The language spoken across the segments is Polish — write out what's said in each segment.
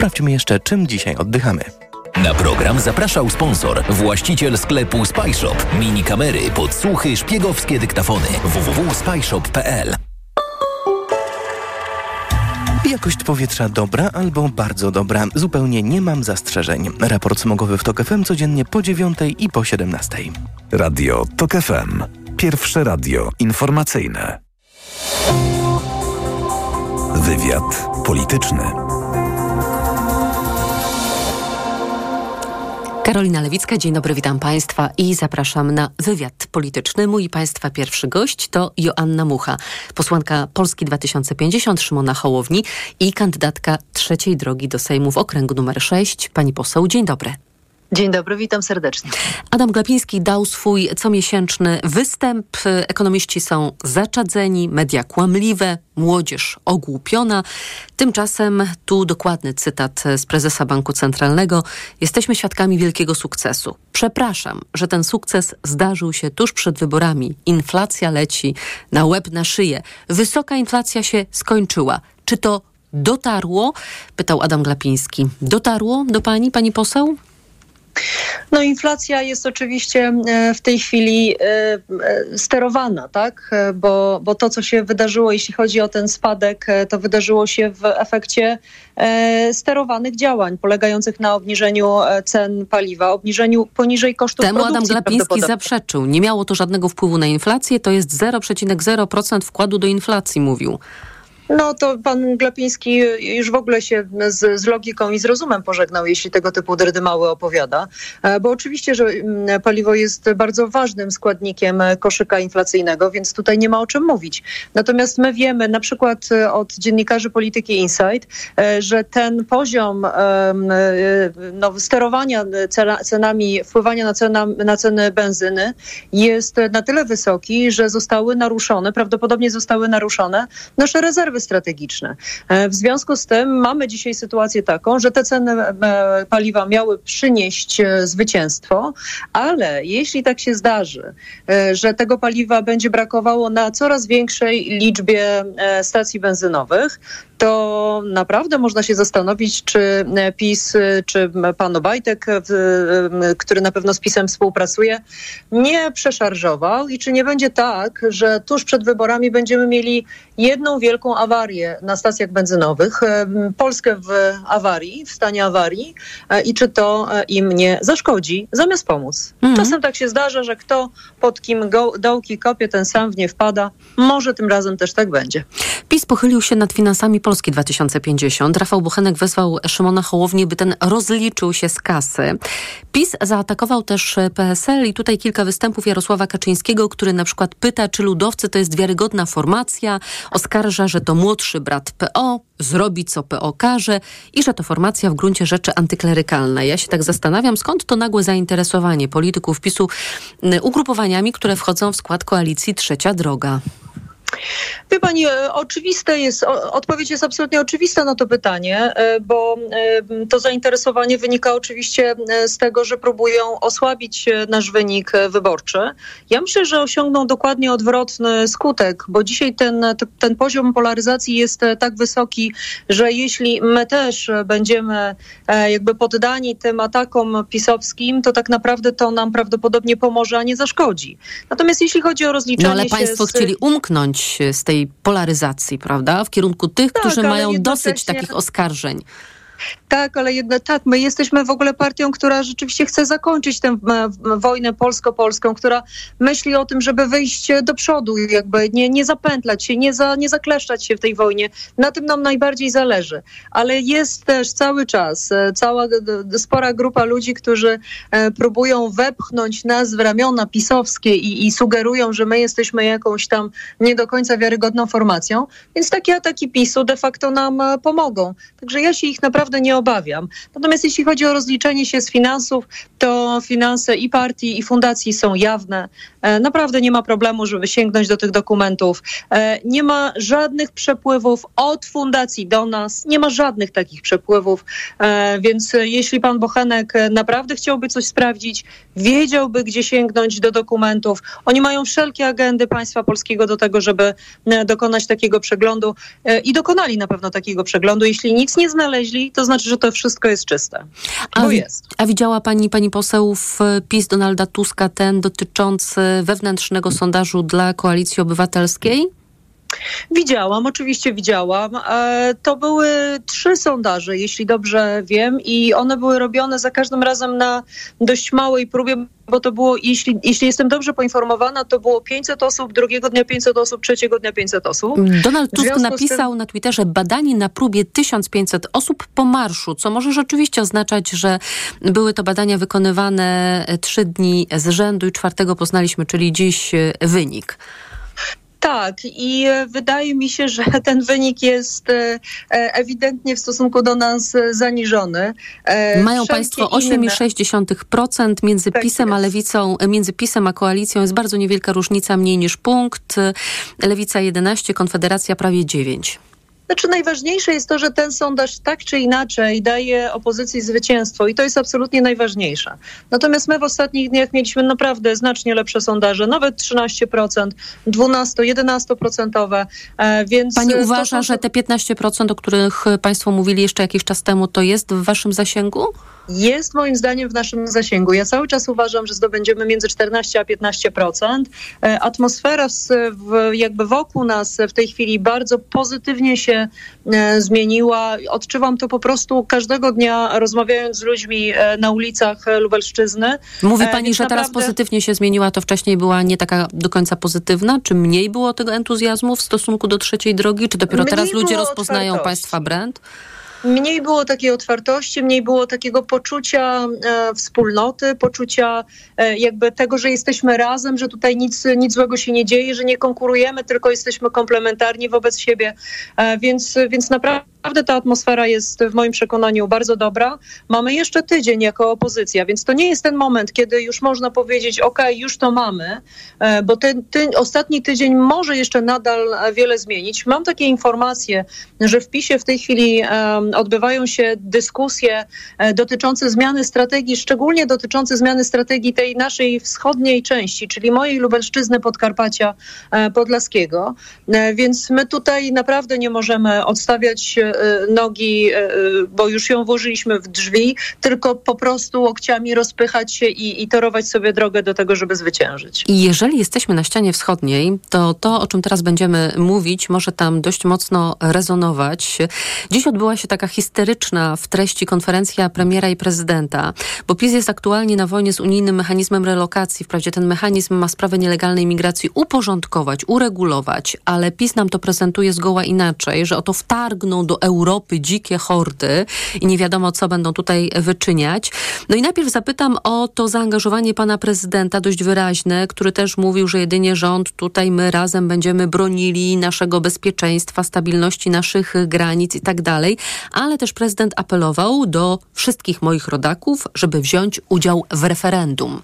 Sprawdźmy jeszcze, czym dzisiaj oddychamy. Na program zapraszał sponsor, właściciel sklepu Spyshop. Mini kamery, podsłuchy, szpiegowskie dyktafony. www.spyshop.pl Jakość powietrza dobra albo bardzo dobra. Zupełnie nie mam zastrzeżeń. Raport smogowy w TOK FM codziennie po 9 i po 17. Radio TOK FM. Pierwsze radio informacyjne. Wywiad polityczny. Karolina Lewicka, dzień dobry, witam Państwa i zapraszam na wywiad polityczny. Mój Państwa pierwszy gość to Joanna Mucha, posłanka Polski 2050 Szymona Hołowni i kandydatka trzeciej drogi do Sejmu w okręgu numer 6. Pani poseł, dzień dobry. Dzień dobry, witam serdecznie. Adam Glapiński dał swój comiesięczny występ. Ekonomiści są zaczadzeni, media kłamliwe, młodzież ogłupiona. Tymczasem tu dokładny cytat z prezesa Banku Centralnego. Jesteśmy świadkami wielkiego sukcesu. Przepraszam, że ten sukces zdarzył się tuż przed wyborami. Inflacja leci na łeb na szyję. Wysoka inflacja się skończyła. Czy to dotarło? Pytał Adam Glapiński. Dotarło do pani, pani poseł? No inflacja jest oczywiście e, w tej chwili e, e, sterowana, tak? Bo, bo to, co się wydarzyło, jeśli chodzi o ten spadek, to wydarzyło się w efekcie sterowanych działań polegających na obniżeniu cen paliwa, obniżeniu poniżej kosztów Temu produkcji. Adam Glapiński zaprzeczył. Nie miało to żadnego wpływu na inflację, to jest 0,0% wkładu do inflacji, mówił. No to pan Glapiński już w ogóle się z, z, logiką i z rozumem pożegnał, jeśli tego typu drydymały opowiada, e, bo oczywiście, że mm, paliwo jest bardzo ważnym składnikiem koszyka inflacyjnego, więc tutaj nie ma o czym mówić. Natomiast my wiemy na przykład e, od dziennikarzy polityki Insight, e, że ten poziom no, sterowania cenami, wpływania na, cena, na ceny benzyny jest na tyle wysoki, że zostały naruszone, prawdopodobnie zostały naruszone nasze rezerwy strategiczne. E, w związku z tym mamy dzisiaj sytuację taką, że te ceny e, paliwa miały przynieść e, zwycięstwo, ale jeśli tak się zdarzy, że tego paliwa będzie brakowało na coraz większej liczbie stacji benzynowych, to naprawdę można się zastanowić, czy PiS, czy pan Obajtek, który na pewno z PiSem współpracuje, nie przeszarżował i czy nie będzie tak, że tuż przed wyborami będziemy mieli jedną wielką awarię na stacjach benzynowych, Polskę w awarii, w stanie awarii e, i czy to e, im nie zaszkodzi, zamiast pomóc. Mhm. Czasem tak się zdarza, że kto pod kim dołki kopie, ten sam w nie wpada. Może tym razem też tak będzie. PiS pochylił się nad finansami Polski 2050. Rafał Buchenek wezwał Szymona Hołownię, by ten rozliczył się z kasy. PiS zaatakował też PSL i tutaj kilka występów Jarosława Kaczyńskiego, który na przykład pyta, czy ludowcy to jest wiarygodna formacja, oskarża, że to młodszy brat PO, zrobi co PO każe i że to formacja w gruncie rzeczy antyklerykalna. Ja się tak zastanawiam, skąd to nagłe zainteresowanie polityków PiSu ugrupowaniami, które wchodzą w skład koalicji Trzecia Droga. Wie pani, e, oczywiste jest, odpowiedź jest absolutnie oczywista na to pytanie, e, bo e, to zainteresowanie wynika oczywiście z tego, że próbują osłabić nasz wynik wyborczy. Ja myślę, że osiągną dokładnie odwrotny skutek, bo dzisiaj ten, ten poziom polaryzacji jest tak wysoki, że jeśli my też będziemy jakby poddani tym atakom pisowskim, to tak naprawdę to nam prawdopodobnie pomoże, a nie zaszkodzi. Natomiast jeśli chodzi o rozliczanie no, ale państwo z... chcieli umknąć z tej polaryzacji, prawda? W kierunku tych, tak, którzy mają dosyć takich oskarżeń. Tak, ale jednak tak, my jesteśmy w ogóle partią, która rzeczywiście chce zakończyć tę e, wojnę polsko-polską, która myśli o tym, żeby wyjść do przodu, jakby nie, nie zapętlać się, nie, za, nie zakleszczać się w tej wojnie. Na tym nam najbardziej zależy. Ale jest też cały czas e, cała spora grupa ludzi, którzy e, próbują wepchnąć nas w ramiona pisowskie i, i sugerują, że my jesteśmy jakąś tam nie do końca wiarygodną formacją. Więc takie ataki PiSu de facto nam pomogą. Także ja się ich naprawdę nie obawiam. Natomiast jeśli chodzi o rozliczenie się z finansów, to finanse i partii, i fundacji są jawne. E, naprawdę nie ma problemu, żeby sięgnąć do tych dokumentów. E, nie ma żadnych przepływów od fundacji do nas. Nie ma żadnych takich przepływów. E, więc jeśli pan Bochenek naprawdę chciałby coś sprawdzić, wiedziałby, gdzie sięgnąć do dokumentów. Oni mają wszelkie agendy państwa polskiego do tego, żeby dokonać takiego przeglądu i dokonali na pewno takiego przeglądu. Jeśli nic nie znaleźli, to znaczy, że to wszystko jest czyste. A, Bo jest. a widziała pani, pani poseł w PiS Donalda Tuska ten dotyczący wewnętrznego sondażu dla Koalicji Obywatelskiej? Widziałam, oczywiście widziałam. E, To były trzy sondaże, jeśli dobrze wiem, i one były robione za każdym razem na dość małej próbie, bo to było, jeśli, jeśli jestem dobrze poinformowana, to było 500 osób, drugiego dnia 500 osób, trzeciego dnia 500 osób. Donald Tusk napisał na Twitterze badanie na próbie 1500 osób po marszu, co może rzeczywiście oznaczać, że były to badania wykonywane trzy dni z rzędu i czwartego poznaliśmy, czyli dziś e, wynik. Tak, i e, wydaje mi się, że ten wynik jest e, e, ewidentnie w stosunku do nas zaniżony. Mają wszelkie Państwo inne- 8,6% między Tak PiSem a. Lewicą, między PiSem a koalicją jest bardzo niewielka różnica, mniej niż punkt. Lewica 11, Konfederacja prawie 9. Znaczy najważniejsze jest to, że ten sondaż tak czy inaczej daje opozycji zwycięstwo i to jest absolutnie najważniejsze. Natomiast my w ostatnich dniach mieliśmy naprawdę znacznie lepsze sondaże, nawet 13%, 12, 11%, e, więc Pani uważa, są- że te 15%, o których Państwo mówili jeszcze jakiś czas temu, to jest w Waszym zasięgu? Jest moim zdaniem w naszym zasięgu. Ja cały czas uważam, że zdobędziemy między 14 a 15%. E, Atmosfera w, jakby wokół nas w tej chwili bardzo pozytywnie się e, zmieniła. Odczuwam to po prostu każdego dnia rozmawiając z ludźmi e, na ulicach Lubelszczyzny. Mówi Pani, więc że teraz naprawdę- pozytywnie się zmieniła, to wcześniej była nie taka do końca pozytywna? Czy mniej było tego entuzjazmu w stosunku do trzeciej drogi? Czy dopiero Mniej teraz ludzie rozpoznają otwartości. Państwa brand? Mniej było takiej otwartości, mniej było takiego poczucia e, wspólnoty, poczucia e, jakby tego, że jesteśmy razem, że tutaj nic, nic złego się nie dzieje, że nie konkurujemy, tylko jesteśmy komplementarni wobec siebie. E, więc, więc naprawdę ta atmosfera jest w moim przekonaniu bardzo dobra. Mamy jeszcze tydzień jako opozycja, więc to nie jest ten moment, kiedy już można powiedzieć, ok, już to mamy, e, bo ten, ten ostatni tydzień może jeszcze nadal wiele zmienić. Mam takie informacje, że w PiSie w tej chwili odbywają się dyskusje e, dotyczące zmiany strategii, szczególnie dotyczące zmiany strategii tej naszej wschodniej części, czyli mojej Lubelszczyzny Podkarpacia e, Podlaskiego. Więc my tutaj naprawdę nie możemy odstawiać nogi, e, bo już ją włożyliśmy w drzwi, tylko po prostu łokciami rozpychać się i, i torować sobie drogę do tego, żeby zwyciężyć. I jeżeli jesteśmy na ścianie wschodniej, to to, o czym teraz będziemy mówić, może tam dość mocno rezonować. Dziś odbyła się taka histeryczna w treści konferencja premiera i prezydenta, bo PiS jest aktualnie na wojnie z unijnym mechanizmem relokacji. Wprawdzie ten mechanizm ma sprawę nielegalnej migracji uporządkować, uregulować, ale PiS nam to prezentuje zgoła inaczej, że oto wtargną do Europy dzikie hordy i nie wiadomo, co będą tutaj wyczyniać. No i najpierw zapytam o to zaangażowanie pana prezydenta, dość wyraźne, który też mówił, że jedynie rząd, tutaj my razem będziemy bronili naszego bezpieczeństwa, stabilności naszych granic i tak dalej, ale też prezydent apelował do wszystkich moich rodaków, żeby wziąć udział w referendum.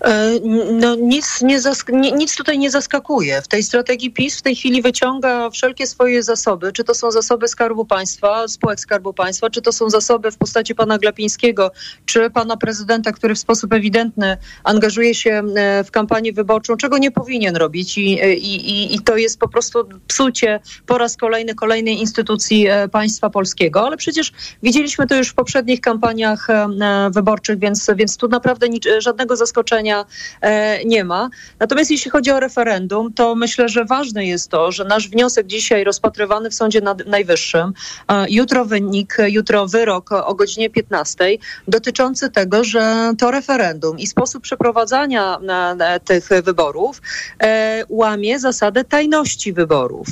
E, No, nic, nie nic tutaj nie zaskakuje. W tej strategii PiS w tej chwili wyciąga wszelkie swoje zasoby, czy to są zasoby Skarbu Państwa, spółek Skarbu Państwa, czy to są zasoby w postaci pana Glapińskiego, czy pana prezydenta, który w sposób ewidentny angażuje się e, w kampanię wyborczą, czego nie powinien robić. I, i, i- i to jest po prostu psucie po raz kolejny kolejnej instytucji e, państwa polskiego, ale przecież widzieliśmy to już w poprzednich kampaniach e, e, wyborczych, więc, więc tu naprawdę nic, żadnego zaskoczenia e, nie ma. Natomiast jeśli chodzi o referendum, to myślę, że ważne jest to, że nasz wniosek dzisiaj rozpatrywany w Sądzie Nad- Najwyższym, e, jutro wynik, jutro wyrok o godzinie 15 dotyczący tego, że to referendum i sposób przeprowadzania na, na tych wyborów e, łamie zasadę tajności wyborów.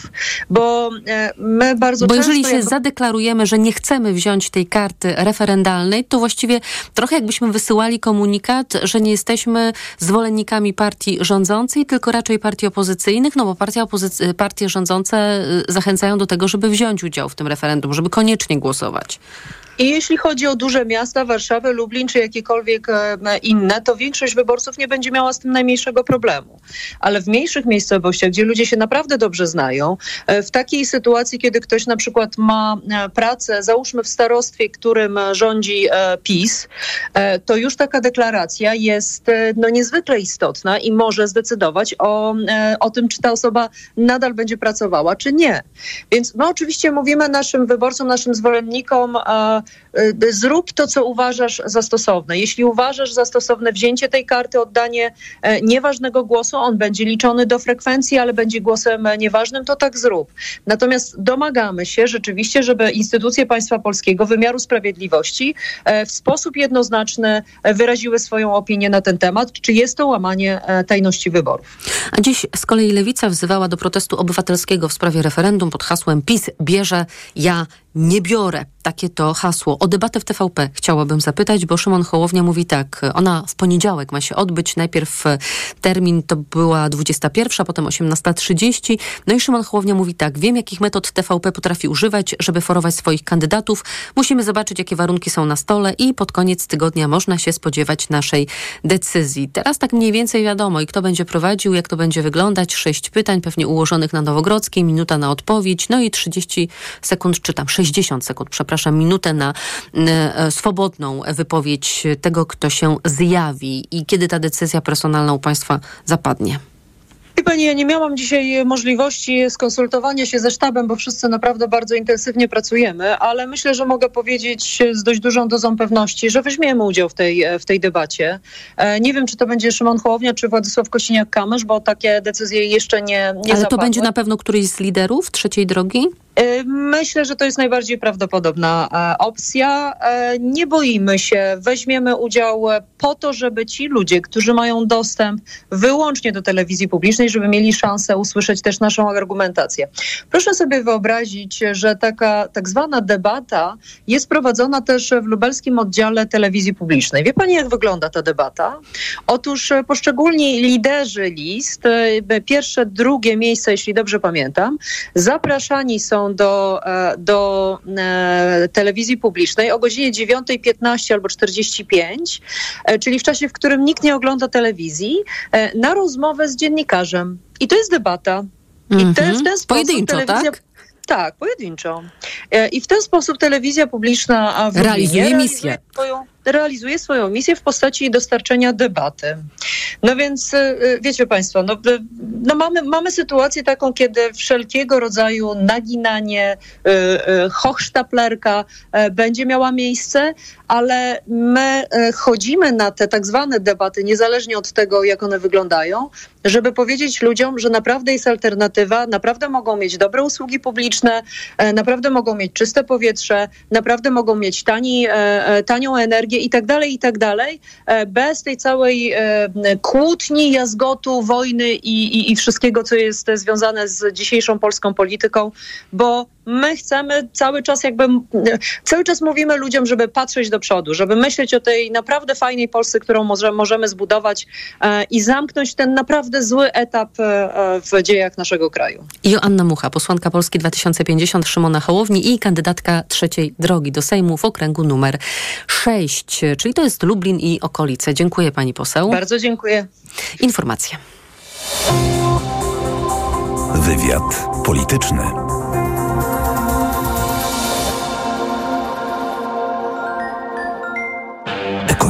Bo e, my bardzo Bo jeżeli się jako- zadeklarujemy, że nie chcemy wziąć tej karty referendalnej, to właściwie trochę jakbyśmy wysyłali komunikat, że nie jesteśmy zwolennikami partii rządzącej, tylko raczej partii opozycyjnych, no bo partia opozycy- partie rządzące y, zachęcają do tego, żeby wziąć udział w tym referendum, żeby koniecznie głosować. I jeśli chodzi o duże miasta, Warszawę, Lublin czy jakiekolwiek e, inne, to większość wyborców nie będzie miała z tym najmniejszego problemu. Ale w mniejszych miejscowościach, gdzie ludzie się naprawdę dobrze znają, e, w takiej sytuacji, kiedy ktoś na przykład ma e, pracę, załóżmy w starostwie, którym rządzi PiS, to już taka deklaracja jest no, niezwykle istotna i może zdecydować o, o tym, czy ta osoba nadal będzie pracowała, czy nie. Więc my oczywiście mówimy naszym wyborcom, naszym zwolennikom, Y, zrób to, co uważasz za stosowne. Jeśli uważasz za stosowne wzięcie tej karty, oddanie e, nieważnego głosu, on będzie liczony do frekwencji, ale będzie głosem nieważnym, to tak zrób. Natomiast domagamy się rzeczywiście, żeby instytucje państwa polskiego, wymiaru sprawiedliwości e, w sposób jednoznaczny wyraziły swoją opinię na ten temat, czy jest to łamanie e, tajności wyborów. A dziś z kolei Lewica wzywała do protestu obywatelskiego w sprawie referendum pod hasłem PiS bierze, ja nie biorę. Takie to hasło. O debatę w TVP chciałabym zapytać, bo Szymon Hołownia mówi tak. Ona w poniedziałek ma się odbyć. Najpierw e, termin to była 21, potem 18.30. No i Szymon Hołownia mówi tak. Wiem, jakich metod TVP potrafi używać, żeby forować swoich kandydatów. Musimy zobaczyć, jakie warunki są na stole i pod koniec tygodnia można się spodziewać naszej decyzji. Teraz tak mniej więcej wiadomo i kto będzie prowadził, jak to będzie wyglądać. Sześć pytań, pewnie ułożonych na Nowogrodzkiej, minuta na odpowiedź, no i 30 sekund, czy tam 60 sekund, przepraszam, minutę na e, swobodną wypowiedź tego, kto się zjawi i kiedy ta decyzja personalna u Państwa zapadnie. Wie Pani, ja nie miałam dzisiaj możliwości skonsultowania się ze sztabem, bo wszyscy naprawdę bardzo intensywnie pracujemy, ale myślę, że mogę powiedzieć z dość dużą dozą pewności, że weźmiemy udział w tej, w tej debacie. E, nie wiem, czy to będzie Szymon Hołownia, czy Władysław Kosiniak-Kamysz, bo takie decyzje jeszcze nie, nie Ale zapadły. to będzie na pewno któryś z liderów trzeciej drogi? Myślę, że to jest najbardziej prawdopodobna e, opcja. E, nie boimy się, weźmiemy udział po to, żeby ci ludzie, którzy mają dostęp wyłącznie do telewizji publicznej, żeby mieli szansę usłyszeć też naszą argumentację. Proszę sobie wyobrazić, że taka tak zwana debata jest prowadzona też w lubelskim oddziale telewizji publicznej. Wie pani, jak wygląda ta debata? Otóż poszczególni liderzy list, e, pierwsze, drugie miejsca, jeśli dobrze pamiętam, zapraszani są do, e, do e, telewizji publicznej o godzinie 9.15 albo 45, e, czyli w czasie, w którym nikt nie ogląda telewizji, na rozmowę z dziennikarzem. I to jest debata. I te, w ten sposób Pojedynczo, telewizja... tak? Tak, pojedynczo. I w ten sposób telewizja publiczna w realizuje misję. Swoją, realizuje swoją misję w postaci dostarczenia debaty. No więc y, y, wiecie Państwo, no, no mamy, mamy sytuację taką, kiedy wszelkiego rodzaju naginanie, hochsztaplerka będzie miała miejsce, ale my chodzimy na te tak zwane debaty, niezależnie od tego, jak one wyglądają, żeby powiedzieć ludziom, że naprawdę jest alternatywa, naprawdę mogą mieć dobre usługi publiczne, naprawdę mogą mieć czyste powietrze, naprawdę mogą mieć tani, tanią energię, i tak dalej, i tak dalej, e, bez tej całej e, kłótni, jazgotu, wojny i, i, i wszystkiego, co jest związane z dzisiejszą polską polityką, bo my chcemy cały czas jakby, cały czas mówimy ludziom, żeby patrzeć do przodu, żeby myśleć o tej naprawdę fajnej Polsce, którą może, możemy zbudować e, i zamknąć ten naprawdę zły etap w dziejach naszego kraju. Joanna Mucha, posłanka Polski 2050 Szymona Hołowni i kandydatka trzeciej drogi do Sejmu w okręgu numer 6 czyli to jest Lublin i okolice. Dziękuję pani poseł. Bardzo dziękuję. Informacje. Wywiad polityczny.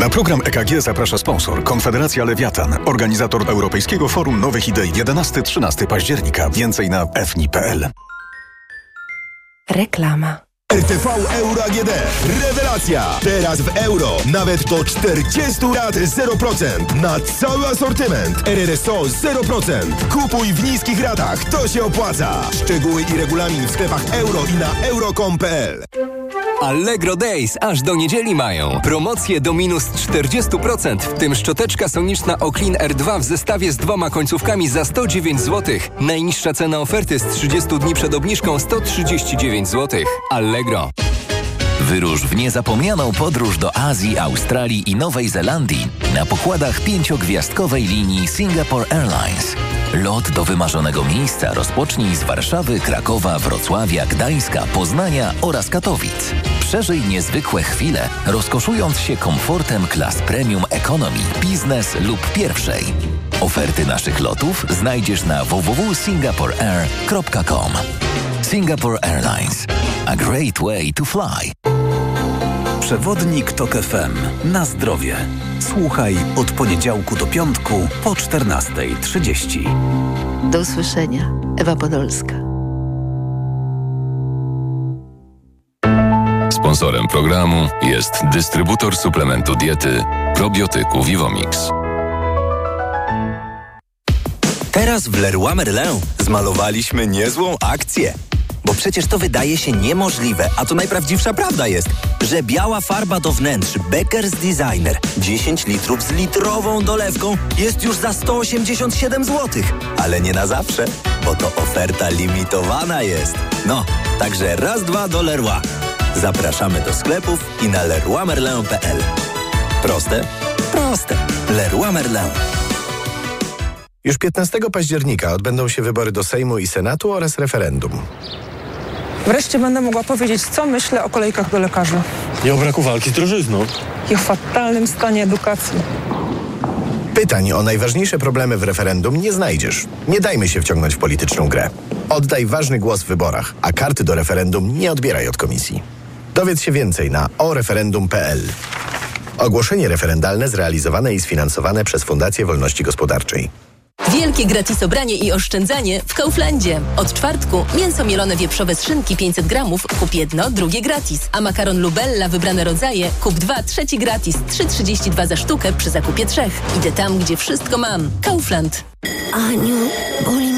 Na program EKG zaprasza sponsor Konfederacja Lewiatan, organizator Europejskiego Forum Nowych Idei 11-13 października. Więcej na fni.pl. Reklama. RTV Euro AGD. Rewelacja! Teraz w euro nawet do 40 lat 0%. Na cały asortyment. RRSO 0%. Kupuj w niskich ratach. To się opłaca. Szczegóły i regulamin w sklepach euro i na euro.com.pl Allegro Days aż do niedzieli mają. Promocje do minus 40%, w tym szczoteczka soniczna Oclean R2 w zestawie z dwoma końcówkami za 109 zł. Najniższa cena oferty z 30 dni przed obniżką 139 zł. Allegro. Wyrusz w niezapomnianą podróż do Azji, Australii i Nowej Zelandii na pokładach pięciogwiazdkowej linii Singapore Airlines. Lot do wymarzonego miejsca rozpocznij z Warszawy, Krakowa, Wrocławia, Gdańska, Poznania oraz Katowic. Przeżyj niezwykłe chwile, rozkoszując się komfortem klas premium economy, biznes lub pierwszej. Oferty naszych lotów znajdziesz na www.singaporeair.com. Singapore Airlines. A great way to fly. Przewodnik TOK FM. Na zdrowie. Słuchaj od poniedziałku do piątku po 14.30. Do usłyszenia. Ewa Podolska. Sponsorem programu jest dystrybutor suplementu diety probiotyku Vivomix. Teraz w Leroy Merlin zmalowaliśmy niezłą akcję. Bo przecież to wydaje się niemożliwe, a to najprawdziwsza prawda jest, że biała farba do wnętrz Becker's Designer 10 litrów z litrową dolewką jest już za 187 zł. Ale nie na zawsze, bo to oferta limitowana jest. No, także raz, dwa do Leroy. Zapraszamy do sklepów i na leroymerlin.pl. Proste? Proste. Leroy Merlin. Już 15 października odbędą się wybory do Sejmu i Senatu oraz referendum. Wreszcie będę mogła powiedzieć, co myślę o kolejkach do lekarzy. I o braku walki z drożyzną. I o fatalnym stanie edukacji. Pytań o najważniejsze problemy w referendum nie znajdziesz. Nie dajmy się wciągnąć w polityczną grę. Oddaj ważny głos w wyborach, a karty do referendum nie odbieraj od komisji. Dowiedz się więcej na oreferendum.pl. Ogłoszenie referendalne zrealizowane i sfinansowane przez Fundację Wolności Gospodarczej. Wielkie gratis obranie i oszczędzanie w Kauflandzie. Od czwartku mięso mielone wieprzowe z szynki 500 gramów, kup jedno, drugie gratis. A makaron Lubella wybrane rodzaje, kup dwa, trzeci gratis. 3,32 za sztukę przy zakupie trzech. Idę tam, gdzie wszystko mam. Kaufland. Aniu, boli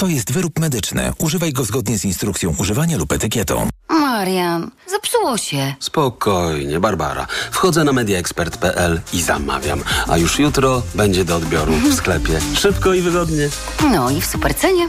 To jest wyrób medyczny. Używaj go zgodnie z instrukcją używania lub etykietą. Marian, zepsuło się. Spokojnie, Barbara. Wchodzę na mediaexpert.pl i zamawiam. A już jutro będzie do odbioru w sklepie. Szybko i wygodnie. No i w supercenie.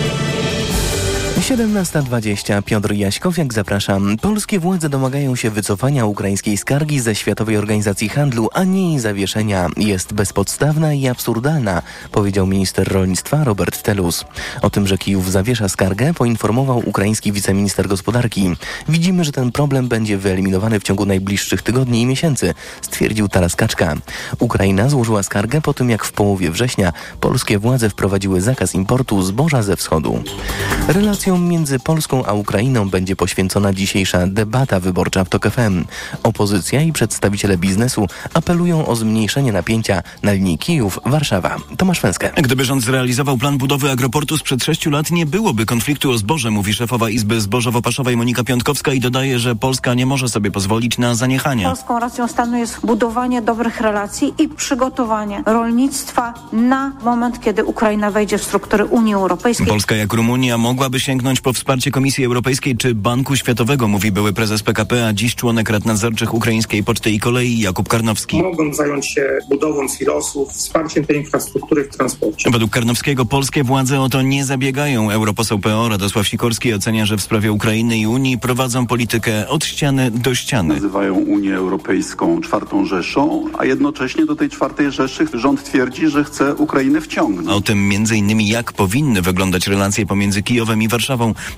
17.20 Piotr Jaśkowiak zapraszam. Polskie władze domagają się wycofania ukraińskiej skargi ze Światowej Organizacji Handlu, a nie jej zawieszenia. Jest bezpodstawna i absurdalna, powiedział minister rolnictwa Robert Telus. O tym, że Kijów zawiesza skargę, poinformował ukraiński wiceminister gospodarki. Widzimy, że ten problem będzie wyeliminowany w ciągu najbliższych tygodni i miesięcy, stwierdził Taras Kaczka. Ukraina złożyła skargę po tym, jak w połowie września polskie władze wprowadziły zakaz importu zboża ze wschodu. Relacją między Polską a Ukrainą będzie poświęcona dzisiejsza debata wyborcza w TOK FM. Opozycja i przedstawiciele biznesu apelują o zmniejszenie napięcia na linii Kijów-Warszawa. Tomasz Węskę. Gdyby rząd zrealizował plan budowy agroportu sprzed sześciu lat, nie byłoby konfliktu o zboże, mówi szefowa Izby Zbożowo-Paszowej Monika Piątkowska i dodaje, że Polska nie może sobie pozwolić na zaniechania. Polską racją stanu jest budowanie dobrych relacji i przygotowanie rolnictwa na moment, kiedy Ukraina wejdzie w struktury Unii Europejskiej. Polska jak Rumunia mogłaby sięgnąć po wsparcie Komisji Europejskiej czy Banku Światowego, mówi były prezes PKP, a dziś członek Rad Nadzorczych Ukraińskiej Poczty i Kolei Jakub Karnowski. Mogą zająć się budową silosów, wsparciem tej infrastruktury w transporcie. Według Karnowskiego polskie władze o to nie zabiegają. Europoseł PO Radosław Sikorski ocenia, że w sprawie Ukrainy i Unii prowadzą politykę od ściany do ściany. Nazywają Unię Europejską czwartą Rzeszą, a jednocześnie do tej czwartej Rzeszy rząd twierdzi, że chce Ukrainę wciągnąć. O tym między innymi jak powinny wyglądać relacje pomiędzy Kijowem i Warszawą.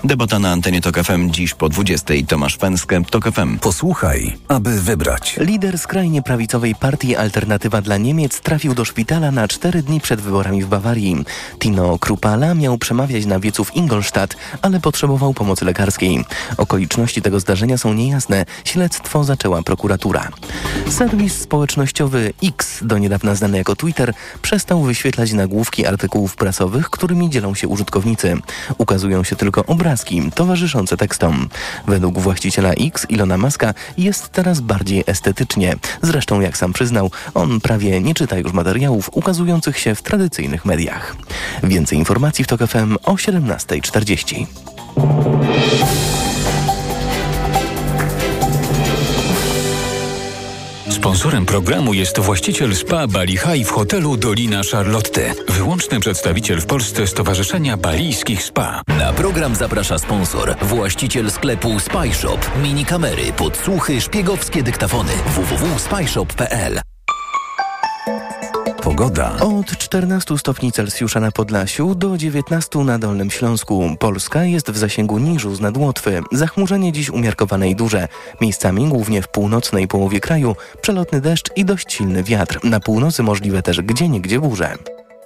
Debata na antenie TOK FM dziś po 20. Tomasz Pęskę, TOK FM. Posłuchaj, aby wybrać. Lider skrajnie prawicowej partii Alternatywa dla Niemiec trafił do szpitala na cztery dni przed wyborami w Bawarii. Tino Krupala miał przemawiać na wiecu w Ingolstadt, ale potrzebował pomocy lekarskiej. Okoliczności tego zdarzenia są niejasne. Śledztwo zaczęła prokuratura. Serwis społecznościowy X, do niedawna znany jako Twitter, przestał wyświetlać nagłówki artykułów prasowych, którymi dzielą się użytkownicy. Ukazują się tylko obrazki towarzyszące tekstom. Według właściciela X, Ilona Maska, jest teraz bardziej estetycznie. Zresztą, jak sam przyznał, on prawie nie czyta już materiałów ukazujących się w tradycyjnych mediach. Więcej informacji w TOK FM o 17.40. Sponsorem programu jest właściciel spa Bali High w hotelu Dolina Charlotte. Wyłączny przedstawiciel w Polsce Stowarzyszenia Balijskich Spa. Na program zaprasza sponsor, właściciel sklepu Spyshop. Mini kamery, podsłuchy, szpiegowskie dyktafony. www.spyshop.pl Pogoda. Od 14 stopni Celsjusza na Podlasiu do 19 na Dolnym Śląsku. Polska jest w zasięgu niżu z nadłotwy. Zachmurzenie dziś umiarkowane i duże. Miejscami, głównie w północnej połowie kraju, przelotny deszcz i dość silny wiatr. Na północy możliwe też gdzieniegdzie burze.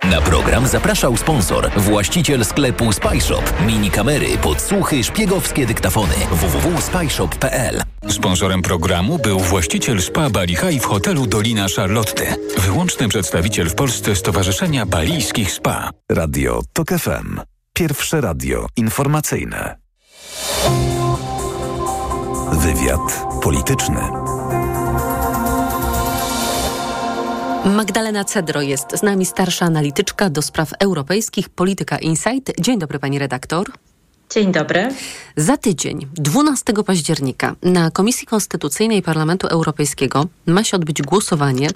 Na program zapraszał sponsor, właściciel sklepu Spyshop. Mini kamery, podsłuchy, szpiegowskie dyktafony. www.spyshop.pl Sponsorem programu był właściciel spa Bali High w hotelu Dolina Charlotte. Wyłączny przedstawiciel w Polsce Stowarzyszenia Balijskich Spa. Radio TOK FM. Pierwsze radio informacyjne. Wywiad polityczny. Magdalena Cedro jest z nami starsza analityczka do spraw europejskich, Polityka Insight. Dzień dobry pani redaktor. Dzień dobry. Za tydzień, 12 października, na Komisji Konstytucyjnej Parlamentu Europejskiego ma się odbyć głosowanie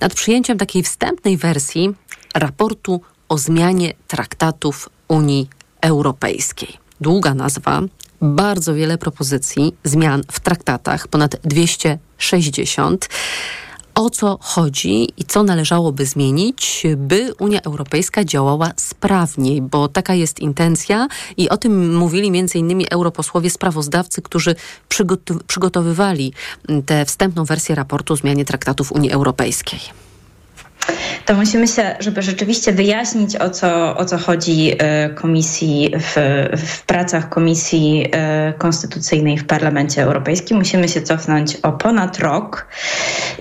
nad przyjęciem takiej wstępnej wersji raportu o zmianie traktatów Unii Europejskiej. Długa nazwa, bardzo wiele propozycji zmian w traktatach, ponad 260 o co chodzi i co należałoby zmienić, by Unia Europejska działała sprawniej, bo taka jest intencja i o tym mówili innymi europosłowie sprawozdawcy, którzy przygotow przygotowywali tę wstępną wersję raportu o zmianie traktatów Unii Europejskiej to musimy się, żeby rzeczywiście wyjaśnić, o co, o co chodzi e, komisji w, w pracach Komisji e, Konstytucyjnej w Parlamencie Europejskim, musimy się cofnąć o ponad rok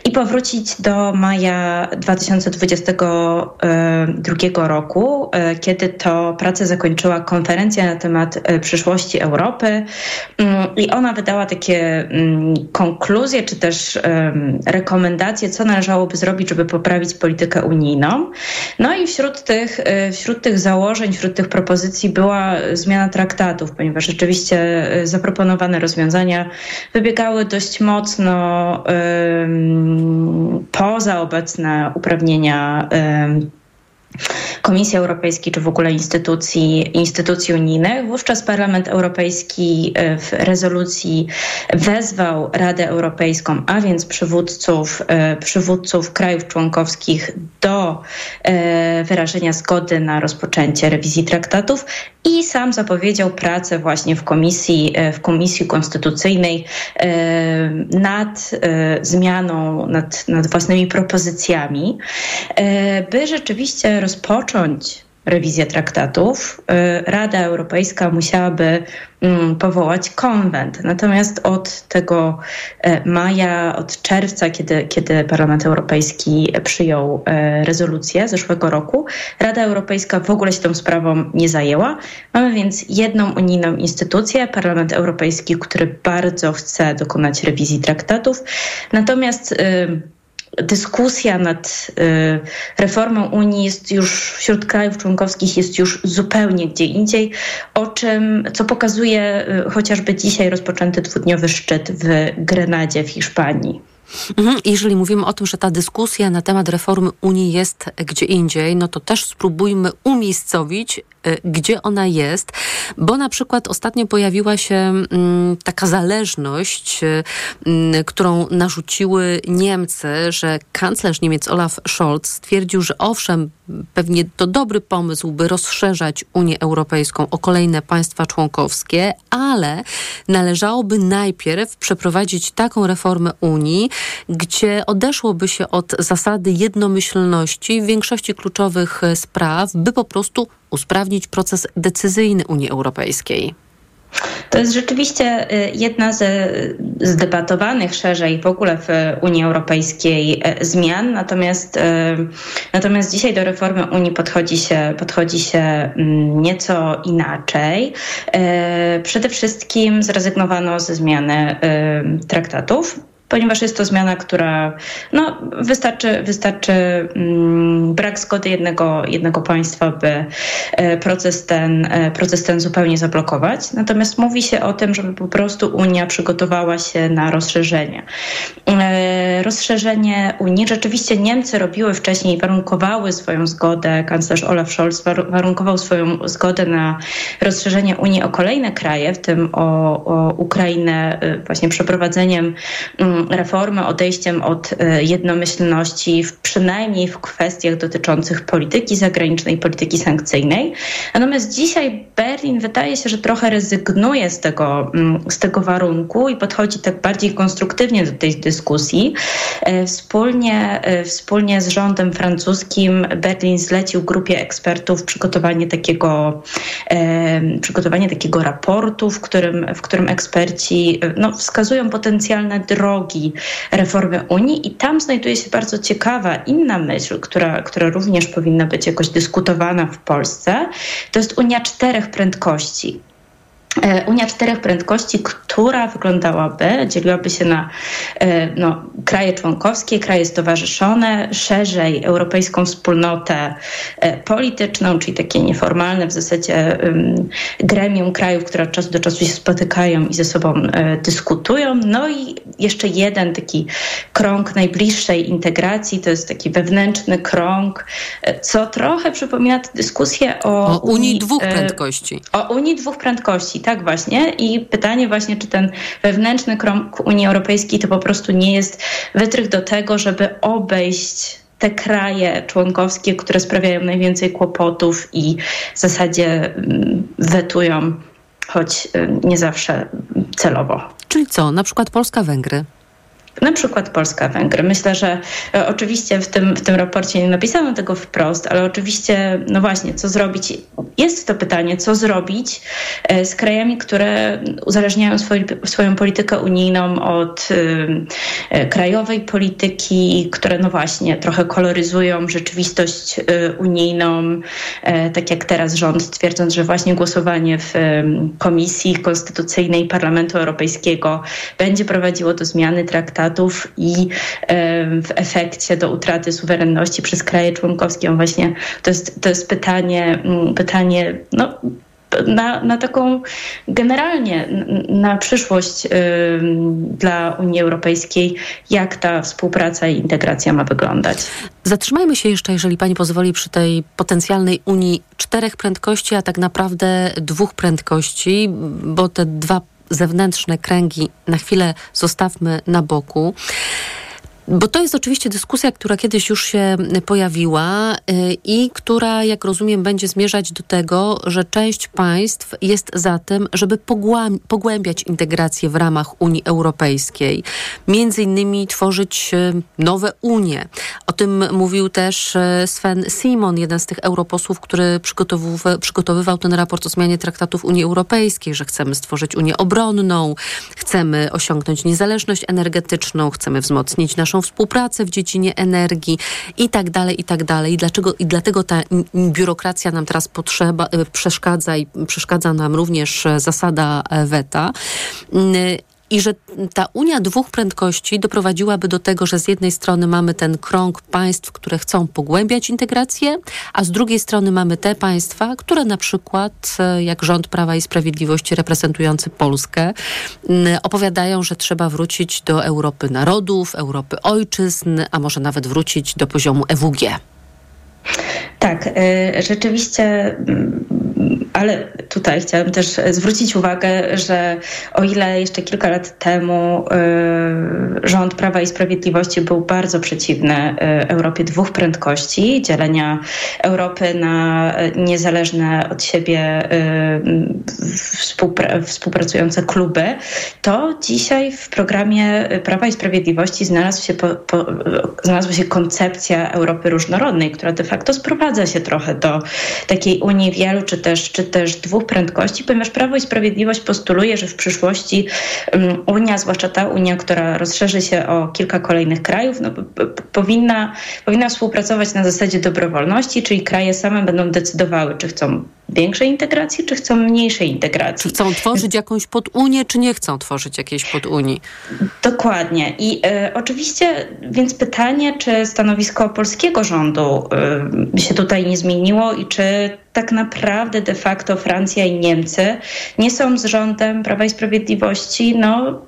i powrócić do maja 2022 e, roku, kiedy to pracę zakończyła konferencja na temat przyszłości Europy. Mm, i ona wydała takie mm, konkluzje, czy też rekomendacje, co należałoby zrobić, żeby poprawić politykę unijną. No i wśród tych, y, wśród tych założeń, wśród tych propozycji była zmiana traktatów, ponieważ rzeczywiście y, zaproponowane rozwiązania wybiegały dość mocno poza obecne uprawnienia Komisji Europejskiej czy w ogóle instytucji, instytucji unijnych. Wówczas Parlament Europejski e, w rezolucji wezwał Radę Europejską, a więc przywódców, e, przywódców krajów członkowskich do e, wyrażenia zgody na rozpoczęcie rewizji traktatów i sam zapowiedział pracę właśnie w komisji, w komisji konstytucyjnej nad zmianą, nad, nad własnymi propozycjami, by rzeczywiście rozpocząć rewizję traktatów, y, Rada Europejska musiałaby mm, powołać konwent. Natomiast od tego e, maja, od czerwca, kiedy, kiedy Parlament Europejski przyjął e, rezolucję zeszłego roku, Rada Europejska w ogóle się tą sprawą nie zajęła. Mamy więc jedną unijną instytucję, Parlament Europejski, który bardzo chce dokonać rewizji traktatów. Natomiast dyskusja nad reformą Unii jest już wśród krajów członkowskich jest już zupełnie gdzie indziej, o czym, co pokazuje chociażby dzisiaj rozpoczęty dwudniowy szczyt w Grenadzie w Hiszpanii. Mhm. Jeżeli mówimy o tym, że ta dyskusja na temat reformy Unii jest gdzie indziej, no to też spróbujmy umiejscowić Y, gdzie ona jest, bo na przykład ostatnio pojawiła się mm, taka zależność, y, mm, którą narzuciły Niemcy, że kanclerz Niemiec Olaf Scholz stwierdził, że owszem, pewnie to dobry pomysł, by rozszerzać Unię Europejską o kolejne państwa członkowskie, ale należałoby najpierw przeprowadzić taką reformę Unii, gdzie odeszłoby się od zasady jednomyślności w większości kluczowych spraw, by po prostu usprawnić proces decyzyjny Unii Europejskiej? To jest rzeczywiście y, jedna ze zdebatowanych szerzej w ogóle w Unii Europejskiej y, zmian, natomiast, y, natomiast dzisiaj do reformy Unii podchodzi się, podchodzi się mm, nieco inaczej. Przede wszystkim zrezygnowano ze zmiany traktatów ponieważ jest to zmiana, która no, wystarczy, wystarczy mm, brak zgody jednego, jednego państwa, by e, proces ten, e, proces ten zupełnie zablokować. Natomiast mówi się o tym, żeby po prostu Unia przygotowała się na rozszerzenie. E, rozszerzenie Unii. Rzeczywiście Niemcy robiły wcześniej, warunkowały swoją zgodę, kanclerz Olaf Scholz warunkował swoją zgodę na rozszerzenie Unii o kolejne kraje, w tym o, o Ukrainę właśnie przeprowadzeniem mm, reformy, odejściem od e, jednomyślności, w, przynajmniej w kwestiach dotyczących polityki zagranicznej, polityki sankcyjnej. Natomiast dzisiaj Berlin wydaje się, że trochę rezygnuje z tego, mm, z tego warunku i podchodzi tak bardziej konstruktywnie do tej dyskusji. E, wspólnie, e, wspólnie z rządem francuskim Berlin zlecił grupie ekspertów przygotowanie takiego, przygotowanie takiego raportu, w którym, w którym eksperci no, wskazują potencjalne drogi, reformy Unii i tam znajduje się bardzo ciekawa inna myśl, która, która również powinna być jakoś dyskutowana w Polsce. To jest Unia czterech prędkości. E, Unia czterech prędkości, która wyglądałaby, dzieliłaby się na e, no, kraje członkowskie, kraje stowarzyszone, szerzej europejską wspólnotę e, polityczną, czyli takie nieformalne w zasadzie gremium krajów, które od czasu do czasu się spotykają i ze sobą dyskutują. No i jeszcze jeden taki krąg najbliższej integracji, to jest taki wewnętrzny krąg, co trochę przypomina dyskusję o, o Unii, Unii dwóch prędkości. O Unii dwóch prędkości, tak właśnie. I pytanie właśnie, czy ten wewnętrzny krąg Unii Europejskiej to po prostu nie jest wytrych do tego, żeby obejść te kraje członkowskie, które sprawiają najwięcej kłopotów i w zasadzie mm, wetują, choć y, nie zawsze celowo. Czyli co, na przykład Polska-Węgry? Na przykład Polska-Węgry. Myślę, że e, oczywiście w tym, w tym raporcie nie napisano tego wprost, ale oczywiście, no właśnie, co zrobić? Jest to pytanie, co zrobić e, z krajami, które uzależniają swój, swoją politykę unijną od y, krajowej polityki, które no właśnie trochę koloryzują rzeczywistość unijną, tak jak teraz rząd, twierdząc, że właśnie głosowanie w Komisji Konstytucyjnej Parlamentu Europejskiego będzie prowadziło do zmiany traktatu i w efekcie do utraty suwerenności przez kraje członkowskie. Właśnie to jest, to jest pytanie, mm, pytanie no, na, na taką generalnie na przyszłość dla Unii Europejskiej, jak ta współpraca i integracja ma wyglądać. Zatrzymajmy się jeszcze, jeżeli pani pozwoli, przy tej potencjalnej Unii czterech prędkości, a tak naprawdę dwóch prędkości, bo te dwa zewnętrzne kręgi na chwilę zostawmy na boku. Bo to jest oczywiście dyskusja, która kiedyś już się pojawiła y, i która, jak rozumiem, będzie zmierzać do tego, że część państw jest za tym, żeby pogłębiać integrację w ramach Unii Europejskiej. Między innymi tworzyć y, nowe Unie. O tym mówił też y, Sven Simon, jeden z tych europosłów, który przygotowywał, ten raport o zmianie traktatów Unii Europejskiej, że chcemy stworzyć Unię obronną, chcemy osiągnąć niezależność energetyczną, chcemy wzmocnić naszą naszą współpracę w dziedzinie energii i tak dalej, i tak dalej. I, dlaczego, i dlatego ta biurokracja nam teraz potrzeba, y, przeszkadza i przeszkadza nam również e, zasada e, weta. I że ta Unia dwóch prędkości doprowadziłaby do tego, że z jednej strony mamy ten krąg państw, które chcą pogłębiać integrację, a z drugiej strony mamy te państwa, które na przykład, e, jak rząd Prawa i Sprawiedliwości reprezentujący Polskę, opowiadają, że trzeba wrócić do Europy narodów, Europy ojczyzn, a może nawet wrócić do poziomu EWG. Tak, y, rzeczywiście, mm, ale tutaj chciałam też zwrócić uwagę, że o ile jeszcze kilka lat temu y, rząd Prawa i Sprawiedliwości był bardzo przeciwny y, Europie dwóch prędkości, dzielenia Europy na niezależne od siebie współpracujące kluby, to dzisiaj w programie Prawa i Sprawiedliwości się, po, po, znalazła się koncepcja Europy różnorodnej, która de facto sprowadza sprowadza się trochę do takiej Unii wielu, czy też, czy też dwóch prędkości, ponieważ Prawo i Sprawiedliwość postuluje, że w przyszłości um, Unia, zwłaszcza ta Unia, która rozszerzy się o kilka kolejnych krajów, no, powinna, powinna współpracować na zasadzie dobrowolności, czyli kraje same będą decydowały, czy chcą większej integracji, czy chcą mniejszej integracji. Czy chcą tworzyć jakąś podunię, czy nie chcą tworzyć jakiejś podunii? Dokładnie. I e, oczywiście, więc pytanie, czy stanowisko polskiego rządu e, się tutaj nie zmieniło i czy tak naprawdę de facto Francja i Niemcy nie są z rządem Prawa i Sprawiedliwości no,